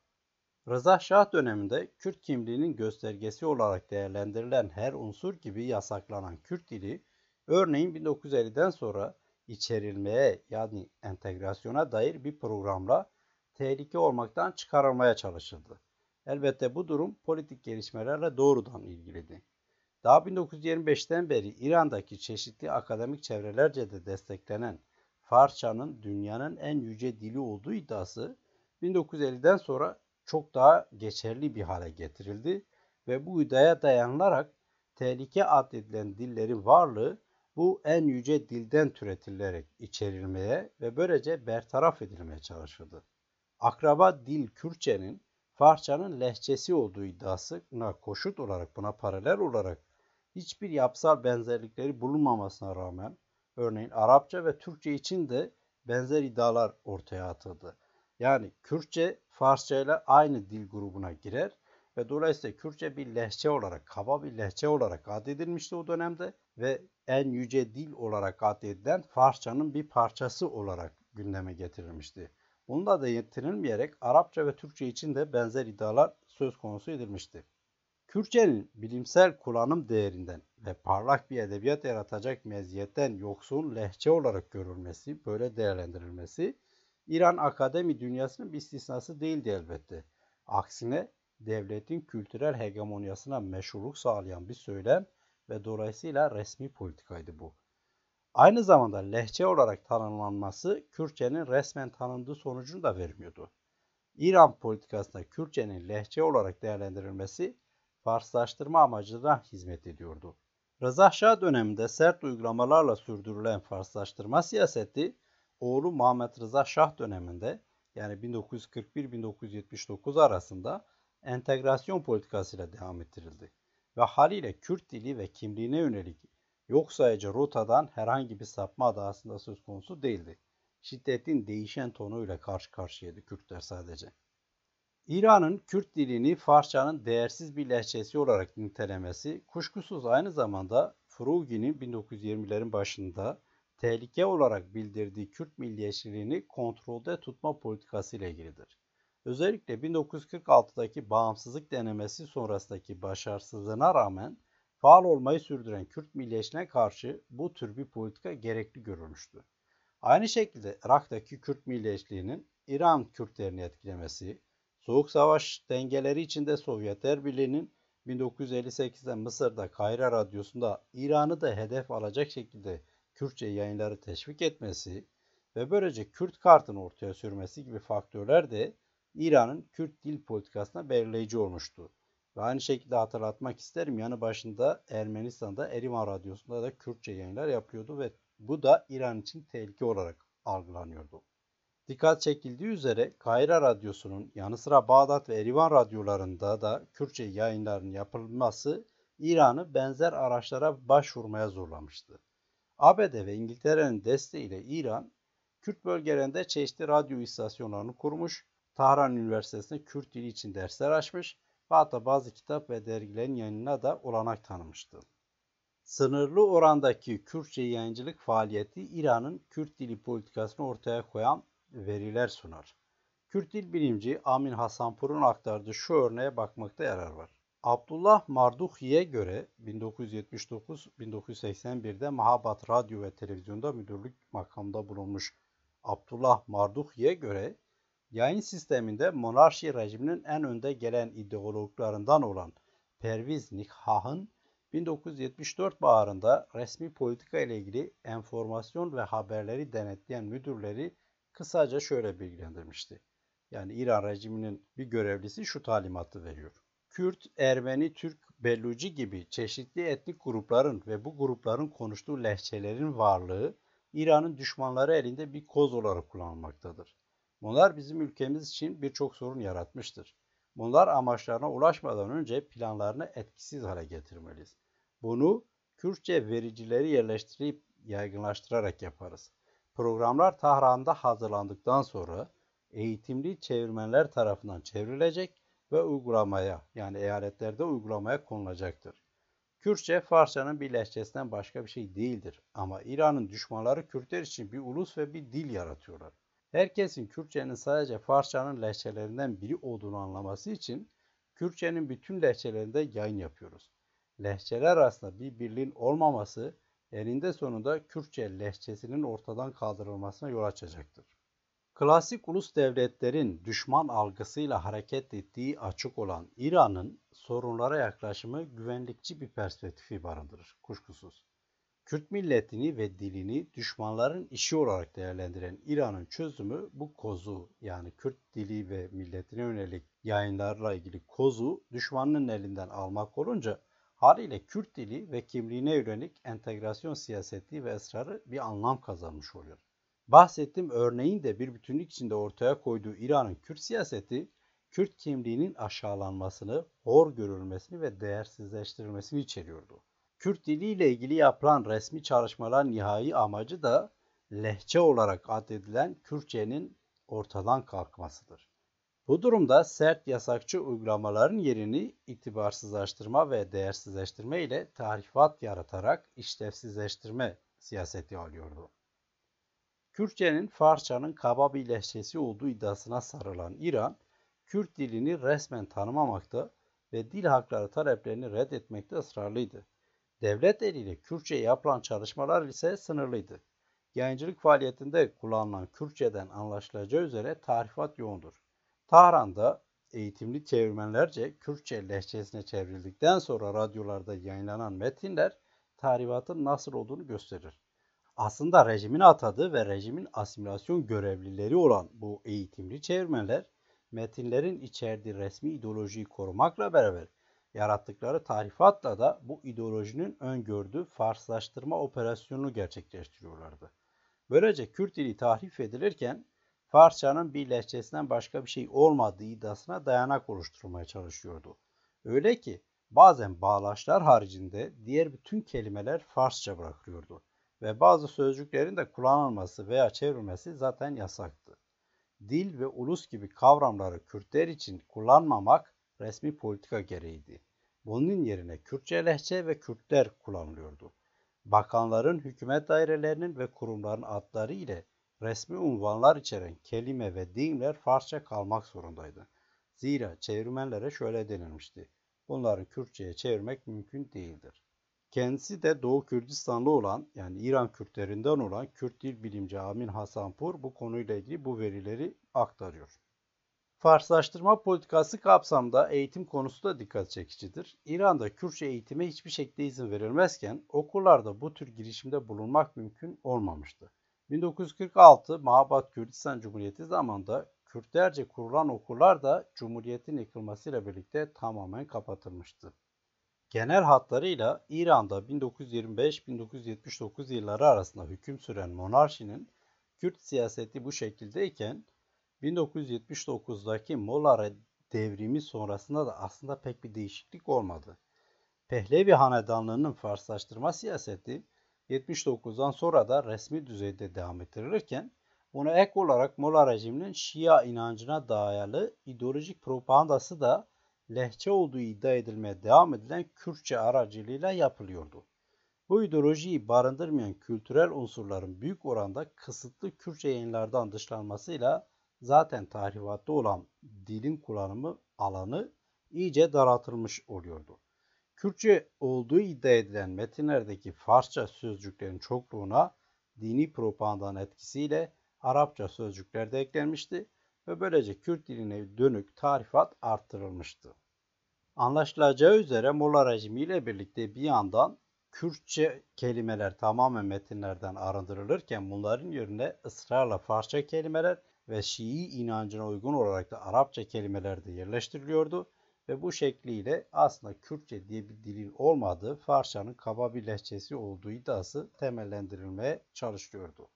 Rıza Şah döneminde Kürt kimliğinin göstergesi olarak değerlendirilen her unsur gibi yasaklanan Kürt dili, örneğin 1950'den sonra içerilmeye yani entegrasyona dair bir programla tehlike olmaktan çıkarılmaya çalışıldı. Elbette bu durum politik gelişmelerle doğrudan ilgiliydi. Daha 1925'ten beri İran'daki çeşitli akademik çevrelerce de desteklenen Farsçanın dünyanın en yüce dili olduğu iddiası 1950'den sonra çok daha geçerli bir hale getirildi ve bu iddiaya dayanılarak tehlike addedilen dillerin varlığı bu en yüce dilden türetilerek içerilmeye ve böylece bertaraf edilmeye çalışıldı. Akraba dil Kürtçenin Farsçanın lehçesi olduğu iddiasına koşut olarak buna paralel olarak hiçbir yapsal benzerlikleri bulunmamasına rağmen örneğin Arapça ve Türkçe için de benzer iddialar ortaya atıldı. Yani Kürtçe Farsça ile aynı dil grubuna girer ve dolayısıyla Kürtçe bir lehçe olarak, kaba bir lehçe olarak addedilmişti o dönemde ve en yüce dil olarak addedilen Farsçanın bir parçası olarak gündeme getirilmişti. Bunda da yetirilmeyerek Arapça ve Türkçe için de benzer iddialar söz konusu edilmişti. Kürtçenin bilimsel kullanım değerinden ve parlak bir edebiyat yaratacak meziyetten yoksun lehçe olarak görülmesi, böyle değerlendirilmesi İran akademi dünyasının bir istisnası değildi elbette. Aksine devletin kültürel hegemonyasına meşruluk sağlayan bir söylem ve dolayısıyla resmi politikaydı bu. Aynı zamanda lehçe olarak tanımlanması Kürtçenin resmen tanındığı sonucunu da vermiyordu. İran politikasında Kürtçenin lehçe olarak değerlendirilmesi Farslaştırma amacına hizmet ediyordu. Rıza Şah döneminde sert uygulamalarla sürdürülen Farslaştırma siyaseti oğlu Muhammed Rıza Şah döneminde yani 1941-1979 arasında entegrasyon politikasıyla devam ettirildi ve haliyle Kürt dili ve kimliğine yönelik yok sayıcı rotadan herhangi bir sapma adı aslında söz konusu değildi. Şiddetin değişen tonuyla karşı karşıyaydı Kürtler sadece. İran'ın Kürt dilini Farsçanın değersiz bir lehçesi olarak nitelemesi kuşkusuz aynı zamanda Furugi'nin 1920'lerin başında tehlike olarak bildirdiği Kürt milliyetçiliğini kontrolde tutma politikası ile ilgilidir. Özellikle 1946'daki bağımsızlık denemesi sonrasındaki başarısızlığına rağmen faal olmayı sürdüren Kürt milliyetçiliğine karşı bu tür bir politika gerekli görülmüştü. Aynı şekilde Irak'taki Kürt milliyetçiliğinin İran Kürtlerini etkilemesi, Soğuk Savaş dengeleri içinde Sovyetler Birliği'nin 1958'de Mısır'da Kayra Radyosu'nda İran'ı da hedef alacak şekilde Kürtçe yayınları teşvik etmesi ve böylece Kürt kartını ortaya sürmesi gibi faktörler de İran'ın Kürt dil politikasına belirleyici olmuştu. Ve aynı şekilde hatırlatmak isterim yanı başında Ermenistan'da Erivan Radyosu'nda da Kürtçe yayınlar yapıyordu ve bu da İran için tehlike olarak algılanıyordu. Dikkat çekildiği üzere Kahire Radyosu'nun yanı sıra Bağdat ve Erivan radyolarında da Kürtçe yayınların yapılması İran'ı benzer araçlara başvurmaya zorlamıştı. ABD ve İngiltere'nin desteğiyle İran, Kürt bölgelerinde çeşitli radyo istasyonlarını kurmuş, Tahran Üniversitesi'nde Kürt dili için dersler açmış ve hatta bazı kitap ve dergilerin yayınına da olanak tanımıştı. Sınırlı orandaki Kürtçe yayıncılık faaliyeti İran'ın Kürt dili politikasını ortaya koyan veriler sunar. Kürt dil bilimci Amin Hasanpur'un aktardığı şu örneğe bakmakta yarar var. Abdullah Marduhi'ye göre 1979-1981'de Mahabat Radyo ve Televizyonda müdürlük makamında bulunmuş Abdullah Marduhi'ye göre yayın sisteminde monarşi rejiminin en önde gelen ideologlarından olan Perviz Nikhah'ın 1974 baharında resmi politika ile ilgili enformasyon ve haberleri denetleyen müdürleri kısaca şöyle bilgilendirmişti. Yani İran rejiminin bir görevlisi şu talimatı veriyor. Kürt, Ermeni, Türk, Belluci gibi çeşitli etnik grupların ve bu grupların konuştuğu lehçelerin varlığı İran'ın düşmanları elinde bir koz olarak kullanılmaktadır. Bunlar bizim ülkemiz için birçok sorun yaratmıştır. Bunlar amaçlarına ulaşmadan önce planlarını etkisiz hale getirmeliyiz. Bunu Kürtçe vericileri yerleştirip yaygınlaştırarak yaparız. Programlar Tahran'da hazırlandıktan sonra eğitimli çevirmenler tarafından çevrilecek ve uygulamaya yani eyaletlerde uygulamaya konulacaktır. Kürtçe Farsçanın bir lehçesinden başka bir şey değildir ama İran'ın düşmanları Kürtler için bir ulus ve bir dil yaratıyorlar. Herkesin Kürtçenin sadece Farsçanın lehçelerinden biri olduğunu anlaması için Kürtçenin bütün lehçelerinde yayın yapıyoruz. Lehçeler arasında bir birliğin olmaması eninde sonunda Kürtçe lehçesinin ortadan kaldırılmasına yol açacaktır. Klasik ulus devletlerin düşman algısıyla hareket ettiği açık olan İran'ın sorunlara yaklaşımı güvenlikçi bir perspektifi barındırır kuşkusuz. Kürt milletini ve dilini düşmanların işi olarak değerlendiren İran'ın çözümü bu kozu yani Kürt dili ve milletine yönelik yayınlarla ilgili kozu düşmanın elinden almak olunca haliyle Kürt dili ve kimliğine yönelik entegrasyon siyaseti ve ısrarı bir anlam kazanmış oluyor. Bahsettiğim örneğin de bir bütünlük içinde ortaya koyduğu İran'ın Kürt siyaseti, Kürt kimliğinin aşağılanmasını, hor görülmesini ve değersizleştirilmesini içeriyordu. Kürt diliyle ilgili yapılan resmi çalışmalar nihai amacı da lehçe olarak addedilen Kürtçenin ortadan kalkmasıdır. Bu durumda sert yasakçı uygulamaların yerini itibarsızlaştırma ve değersizleştirme ile tarifat yaratarak işlevsizleştirme siyaseti alıyordu. Kürtçenin Farsçanın kaba bir lehçesi olduğu iddiasına sarılan İran, Kürt dilini resmen tanımamakta ve dil hakları taleplerini reddetmekte ısrarlıydı. Devlet eliyle Kürtçe yapılan çalışmalar ise sınırlıydı. Yayıncılık faaliyetinde kullanılan Kürtçeden anlaşılacağı üzere tarifat yoğundur. Tahran'da eğitimli çevirmenlerce Kürtçe lehçesine çevrildikten sonra radyolarda yayınlanan metinler tarifatın nasıl olduğunu gösterir. Aslında rejimin atadığı ve rejimin asimilasyon görevlileri olan bu eğitimli çevirmenler metinlerin içerdiği resmi ideolojiyi korumakla beraber yarattıkları tarifatla da bu ideolojinin öngördüğü Farslaştırma operasyonunu gerçekleştiriyorlardı. Böylece Kürt dili tahrif edilirken Farsçanın bir lehçesinden başka bir şey olmadığı iddiasına dayanak oluşturmaya çalışıyordu. Öyle ki bazen bağlaçlar haricinde diğer bütün kelimeler Farsça bırakılıyordu ve bazı sözcüklerin de kullanılması veya çevrilmesi zaten yasaktı. Dil ve ulus gibi kavramları Kürtler için kullanmamak resmi politika gereğiydi. Bunun yerine Kürtçe lehçe ve Kürtler kullanılıyordu. Bakanların, hükümet dairelerinin ve kurumların adları ile resmi unvanlar içeren kelime ve deyimler Farsça kalmak zorundaydı. Zira çevirmenlere şöyle denilmişti. Bunların Kürtçe'ye çevirmek mümkün değildir. Kendisi de Doğu Kürdistanlı olan yani İran Kürtlerinden olan Kürt dil bilimci Amin Hasanpur bu konuyla ilgili bu verileri aktarıyor. Farslaştırma politikası kapsamında eğitim konusu da dikkat çekicidir. İran'da Kürtçe eğitime hiçbir şekilde izin verilmezken okullarda bu tür girişimde bulunmak mümkün olmamıştı. 1946 Mahabat Kürdistan Cumhuriyeti zamanında Kürtlerce kurulan okullar da Cumhuriyet'in yıkılmasıyla birlikte tamamen kapatılmıştı. Genel hatlarıyla İran'da 1925-1979 yılları arasında hüküm süren monarşinin Kürt siyaseti bu şekildeyken 1979'daki Molla devrimi sonrasında da aslında pek bir değişiklik olmadı. Pehlevi Hanedanlığı'nın Farslaştırma siyaseti 79'dan sonra da resmi düzeyde devam ettirilirken buna ek olarak Molla rejiminin Şia inancına dayalı ideolojik propagandası da lehçe olduğu iddia edilmeye devam edilen Kürtçe aracılığıyla yapılıyordu. Bu ideolojiyi barındırmayan kültürel unsurların büyük oranda kısıtlı Kürtçe yayınlardan dışlanmasıyla zaten tahribatta olan dilin kullanımı alanı iyice daraltılmış oluyordu. Kürtçe olduğu iddia edilen metinlerdeki Farsça sözcüklerin çokluğuna dini propagandanın etkisiyle Arapça sözcükler de eklenmişti ve böylece Kürt diline dönük tarifat arttırılmıştı. Anlaşılacağı üzere Molla rejimi ile birlikte bir yandan Kürtçe kelimeler tamamen metinlerden arındırılırken bunların yerine ısrarla Farsça kelimeler ve Şii inancına uygun olarak da Arapça kelimeler de yerleştiriliyordu ve bu şekliyle aslında Kürtçe diye bir dilin olmadığı Farsçanın kaba bir lehçesi olduğu iddiası temellendirilmeye çalışılıyordu.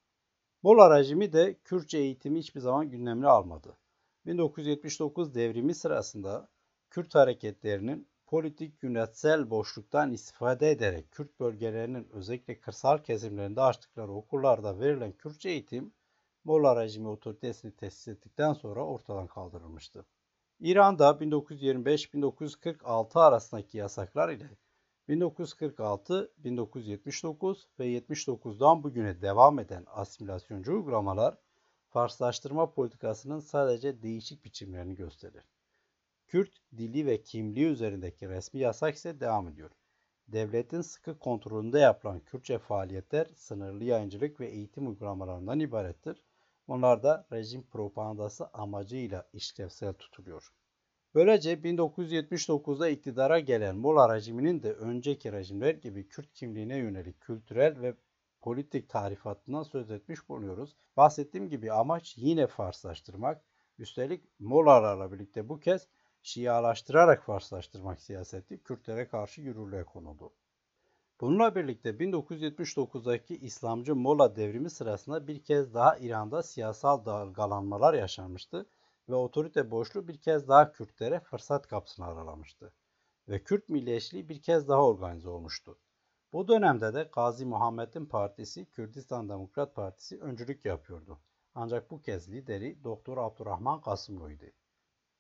Molla rejimi de Kürtçe eğitimi hiçbir zaman gündemine almadı. 1979 devrimi sırasında Kürt hareketlerinin politik yönetsel boşluktan istifade ederek Kürt bölgelerinin özellikle kırsal kesimlerinde açtıkları okullarda verilen Kürtçe eğitim Molla rejimi otoritesini tesis ettikten sonra ortadan kaldırılmıştı. İran'da 1925-1946 arasındaki yasaklar ile 1946, 1979 ve 79'dan bugüne devam eden asimilasyoncu uygulamalar Farslaştırma politikasının sadece değişik biçimlerini gösterir. Kürt dili ve kimliği üzerindeki resmi yasak ise devam ediyor. Devletin sıkı kontrolünde yapılan Kürtçe faaliyetler sınırlı yayıncılık ve eğitim uygulamalarından ibarettir. Bunlar da rejim propagandası amacıyla işlevsel tutuluyor. Böylece 1979'da iktidara gelen Mola rejiminin de önceki rejimler gibi Kürt kimliğine yönelik kültürel ve politik tarifatından söz etmiş bulunuyoruz. Bahsettiğim gibi amaç yine Farslaştırmak. Üstelik Mollalarla birlikte bu kez Şialaştırarak Farslaştırmak siyaseti Kürtlere karşı yürürlüğe konuldu. Bununla birlikte 1979'daki İslamcı Molla devrimi sırasında bir kez daha İran'da siyasal dalgalanmalar yaşanmıştı ve otorite boşluğu bir kez daha Kürtlere fırsat kapısını aralamıştı ve Kürt milliyetçiliği bir kez daha organize olmuştu. Bu dönemde de Gazi Muhammed'in partisi Kürdistan Demokrat Partisi öncülük yapıyordu. Ancak bu kez lideri Doktor Abdurrahman Kasımlı'ydı.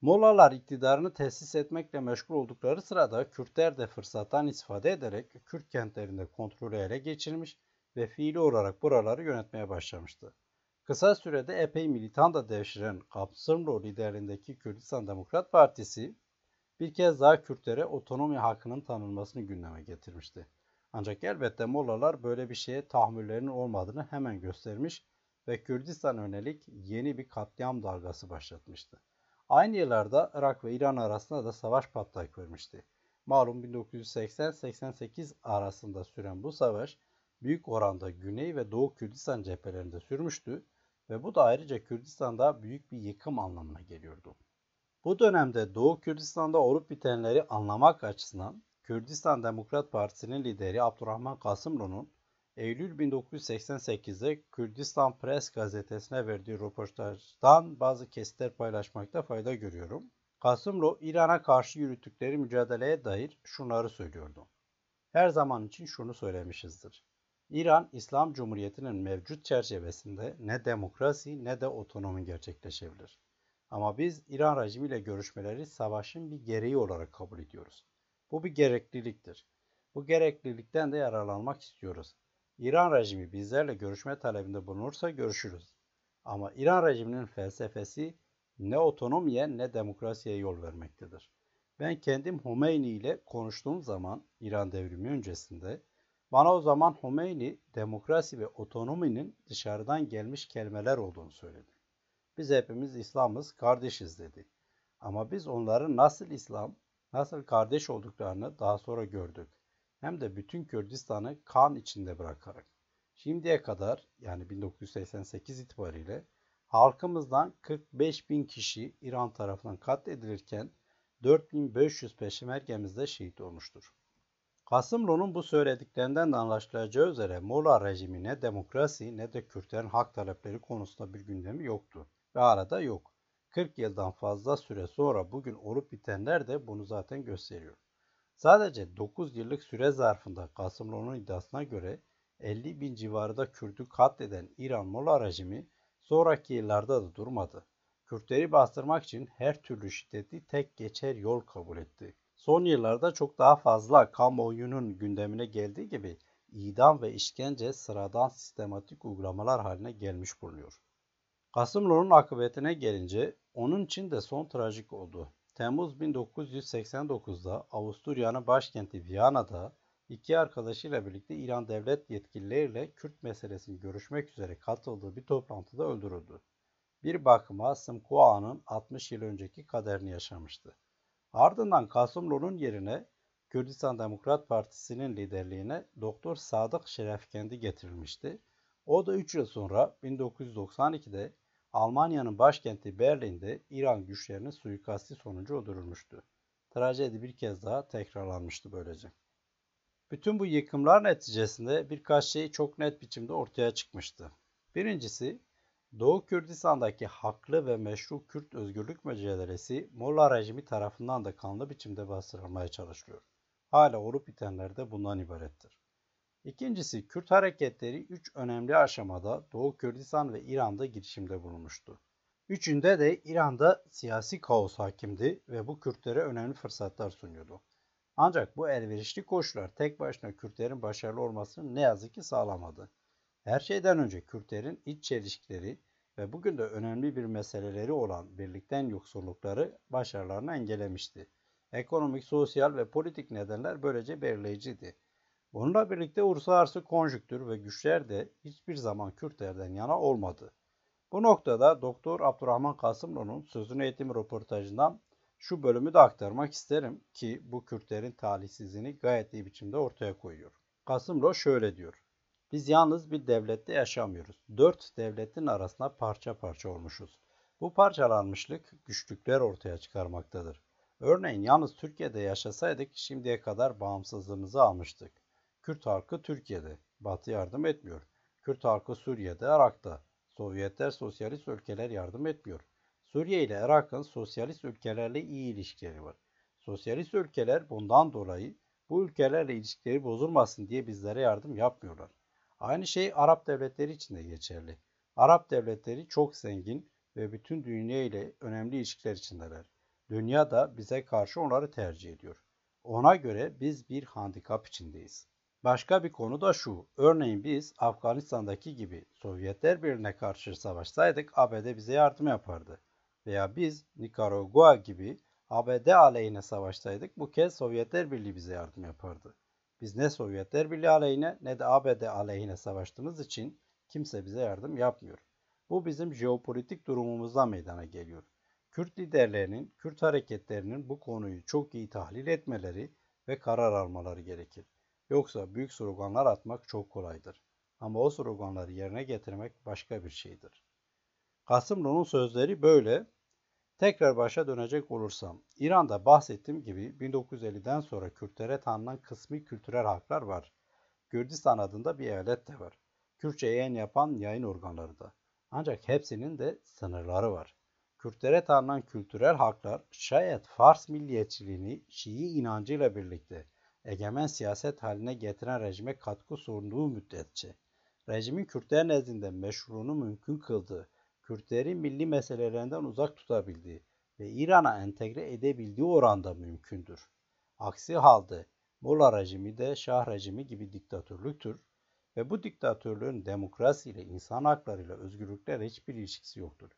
Mollalar iktidarını tesis etmekle meşgul oldukları sırada Kürtler de fırsattan istifade ederek Kürt kentlerinde kontrolü ele geçirmiş ve fiili olarak buraları yönetmeye başlamıştı. Kısa sürede epey militan da devşiren Kapsımlı liderliğindeki Kürdistan Demokrat Partisi bir kez daha Kürtlere otonomi hakkının tanınmasını gündeme getirmişti. Ancak elbette Mollalar böyle bir şeye tahammüllerinin olmadığını hemen göstermiş ve Kürdistan yönelik yeni bir katliam dalgası başlatmıştı. Aynı yıllarda Irak ve İran arasında da savaş patlak vermişti. Malum 1980-88 arasında süren bu savaş büyük oranda Güney ve Doğu Kürdistan cephelerinde sürmüştü ve bu da ayrıca Kürdistan'da büyük bir yıkım anlamına geliyordu. Bu dönemde Doğu Kürdistan'da olup bitenleri anlamak açısından Kürdistan Demokrat Partisi'nin lideri Abdurrahman Kasımlu'nun Eylül 1988'de Kürdistan Press gazetesine verdiği röportajdan bazı kesitler paylaşmakta fayda görüyorum. Kasımlu, İran'a karşı yürüttükleri mücadeleye dair şunları söylüyordu. Her zaman için şunu söylemişizdir. İran, İslam Cumhuriyeti'nin mevcut çerçevesinde ne demokrasi ne de otonomi gerçekleşebilir. Ama biz İran rejimiyle görüşmeleri savaşın bir gereği olarak kabul ediyoruz. Bu bir gerekliliktir. Bu gereklilikten de yararlanmak istiyoruz. İran rejimi bizlerle görüşme talebinde bulunursa görüşürüz. Ama İran rejiminin felsefesi ne otonomiye ne demokrasiye yol vermektedir. Ben kendim Homeyni ile konuştuğum zaman İran devrimi öncesinde bana o zaman Homeyni demokrasi ve otonominin dışarıdan gelmiş kelimeler olduğunu söyledi. Biz hepimiz İslam'ız, kardeşiz dedi. Ama biz onların nasıl İslam, nasıl kardeş olduklarını daha sonra gördük hem de bütün Kürdistan'ı kan içinde bırakarak. Şimdiye kadar yani 1988 itibariyle halkımızdan 45 bin kişi İran tarafından katledilirken 4500 peşmergemiz de şehit olmuştur. Kasımlı'nın bu söylediklerinden de anlaşılacağı üzere Molla rejimi ne demokrasi ne de Kürtlerin hak talepleri konusunda bir gündemi yoktu. Ve arada yok. 40 yıldan fazla süre sonra bugün olup bitenler de bunu zaten gösteriyor. Sadece 9 yıllık süre zarfında Kasımlıoğlu'nun iddiasına göre 50 bin civarında Kürt'ü katleden İran Molla rejimi sonraki yıllarda da durmadı. Kürtleri bastırmak için her türlü şiddeti tek geçer yol kabul etti. Son yıllarda çok daha fazla kamuoyunun gündemine geldiği gibi idam ve işkence sıradan sistematik uygulamalar haline gelmiş bulunuyor. Kasımlıoğlu'nun akıbetine gelince onun için de son trajik oldu. Temmuz 1989'da Avusturya'nın başkenti Viyana'da iki arkadaşıyla birlikte İran devlet yetkilileriyle Kürt meselesini görüşmek üzere katıldığı bir toplantıda öldürüldü. Bir bakıma Sımkua'nın 60 yıl önceki kaderini yaşamıştı. Ardından Kasımlu'nun yerine Kürdistan Demokrat Partisi'nin liderliğine Doktor Sadık Şerefkendi getirilmişti. O da 3 yıl sonra 1992'de Almanya'nın başkenti Berlin'de İran güçlerinin suikasti sonucu öldürülmüştü. Trajedi bir kez daha tekrarlanmıştı böylece. Bütün bu yıkımlar neticesinde birkaç şey çok net biçimde ortaya çıkmıştı. Birincisi, Doğu Kürdistan'daki haklı ve meşru Kürt özgürlük mücadelesi Molla rejimi tarafından da kanlı biçimde bastırılmaya çalışılıyor. Hala olup bitenler de bundan ibarettir. İkincisi Kürt hareketleri üç önemli aşamada Doğu Kürdistan ve İran'da girişimde bulunmuştu. Üçünde de İran'da siyasi kaos hakimdi ve bu Kürtlere önemli fırsatlar sunuyordu. Ancak bu elverişli koşullar tek başına Kürtlerin başarılı olmasını ne yazık ki sağlamadı. Her şeyden önce Kürtlerin iç çelişkileri, ve bugün de önemli bir meseleleri olan birlikten yoksullukları başarılarını engellemişti. Ekonomik, sosyal ve politik nedenler böylece belirleyiciydi. Bununla birlikte uluslararası konjüktür ve güçler de hiçbir zaman Kürtlerden yana olmadı. Bu noktada Doktor Abdurrahman Kasımlı'nın sözünü eğitim röportajından şu bölümü de aktarmak isterim ki bu Kürtlerin talihsizliğini gayet iyi biçimde ortaya koyuyor. Kasımlo şöyle diyor. Biz yalnız bir devlette yaşamıyoruz. Dört devletin arasında parça parça olmuşuz. Bu parçalanmışlık güçlükler ortaya çıkarmaktadır. Örneğin yalnız Türkiye'de yaşasaydık şimdiye kadar bağımsızlığımızı almıştık. Kürt halkı Türkiye'de, Batı yardım etmiyor. Kürt halkı Suriye'de, Irak'ta. Sovyetler, sosyalist ülkeler yardım etmiyor. Suriye ile Irak'ın sosyalist ülkelerle iyi ilişkileri var. Sosyalist ülkeler bundan dolayı bu ülkelerle ilişkileri bozulmasın diye bizlere yardım yapmıyorlar. Aynı şey Arap devletleri için de geçerli. Arap devletleri çok zengin ve bütün dünya ile önemli ilişkiler içindeler. Dünya da bize karşı onları tercih ediyor. Ona göre biz bir handikap içindeyiz. Başka bir konu da şu. Örneğin biz Afganistan'daki gibi Sovyetler Birliği'ne karşı savaşsaydık ABD bize yardım yapardı. Veya biz Nikaragua gibi ABD aleyhine savaşsaydık bu kez Sovyetler Birliği bize yardım yapardı. Biz ne Sovyetler Birliği aleyhine ne de ABD aleyhine savaştığımız için kimse bize yardım yapmıyor. Bu bizim jeopolitik durumumuzdan meydana geliyor. Kürt liderlerinin, Kürt hareketlerinin bu konuyu çok iyi tahlil etmeleri ve karar almaları gerekir. Yoksa büyük sloganlar atmak çok kolaydır. Ama o sloganları yerine getirmek başka bir şeydir. Kasımlı'nın sözleri böyle. Tekrar başa dönecek olursam, İran'da bahsettiğim gibi 1950'den sonra Kürtlere tanınan kısmi kültürel haklar var. Kürdistan adında bir eyalet de var. Kürtçe yayın yapan yayın organları da. Ancak hepsinin de sınırları var. Kürtlere tanınan kültürel haklar şayet Fars milliyetçiliğini Şii inancıyla birlikte egemen siyaset haline getiren rejime katkı sunduğu müddetçe, rejimin Kürtler nezdinde meşruunu mümkün kıldığı Kürtleri milli meselelerinden uzak tutabildiği ve İran'a entegre edebildiği oranda mümkündür. Aksi halde Molla rejimi de Şah rejimi gibi diktatörlüktür ve bu diktatörlüğün demokrasiyle, insan haklarıyla, özgürlüklerle hiçbir ilişkisi yoktur.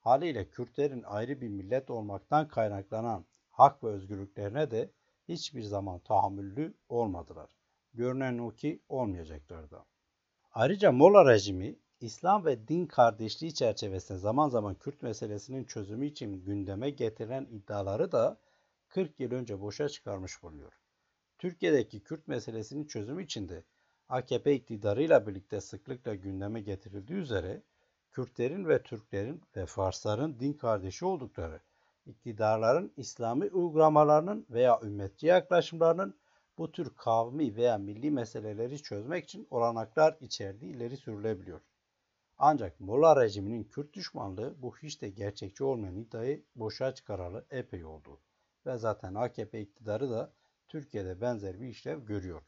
Haliyle Kürtlerin ayrı bir millet olmaktan kaynaklanan hak ve özgürlüklerine de hiçbir zaman tahammüllü olmadılar. Görünen o ki olmayacaklar da. Ayrıca Molla rejimi İslam ve din kardeşliği çerçevesinde zaman zaman Kürt meselesinin çözümü için gündeme getirilen iddiaları da 40 yıl önce boşa çıkarmış bulunuyor. Türkiye'deki Kürt meselesinin çözümü için de AKP iktidarıyla birlikte sıklıkla gündeme getirildiği üzere Kürtlerin ve Türklerin ve Farsların din kardeşi oldukları, iktidarların İslami uygulamalarının veya ümmetçi yaklaşımlarının bu tür kavmi veya milli meseleleri çözmek için olanaklar içerdiği ileri sürülebiliyor. Ancak Molla rejiminin Kürt düşmanlığı bu hiç de gerçekçi olmayan iddiayı boşa çıkaralı epey oldu. Ve zaten AKP iktidarı da Türkiye'de benzer bir işlev görüyor.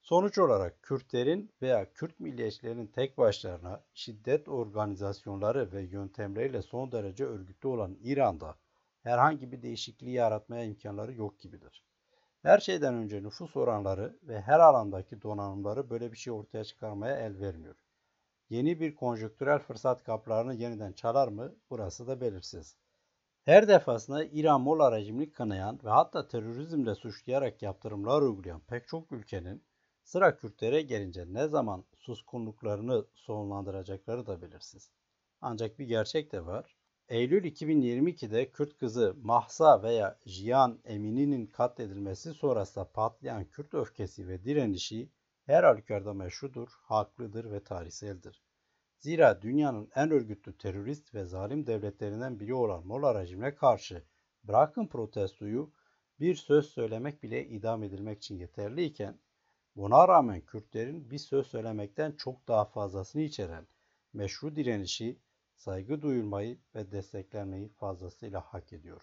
Sonuç olarak Kürtlerin veya Kürt milliyetçilerin tek başlarına şiddet organizasyonları ve yöntemleriyle son derece örgütlü olan İran'da herhangi bir değişikliği yaratmaya imkanları yok gibidir. Her şeyden önce nüfus oranları ve her alandaki donanımları böyle bir şey ortaya çıkarmaya el vermiyor. Yeni bir konjonktürel fırsat kaplarını yeniden çalar mı? Burası da belirsiz. Her defasında İran Molla rejimini kınayan ve hatta terörizmle suçlayarak yaptırımlar uygulayan pek çok ülkenin sıra Kürtlere gelince ne zaman suskunluklarını sonlandıracakları da belirsiz. Ancak bir gerçek de var. Eylül 2022'de Kürt kızı Mahsa veya Jiyan Emini'nin katledilmesi sonrasında patlayan Kürt öfkesi ve direnişi her halükarda meşrudur, haklıdır ve tarihseldir. Zira dünyanın en örgütlü terörist ve zalim devletlerinden biri olan Molla rejimine karşı bırakın protestoyu bir söz söylemek bile idam edilmek için yeterliyken buna rağmen Kürtlerin bir söz söylemekten çok daha fazlasını içeren meşru direnişi, saygı duyulmayı ve desteklenmeyi fazlasıyla hak ediyor.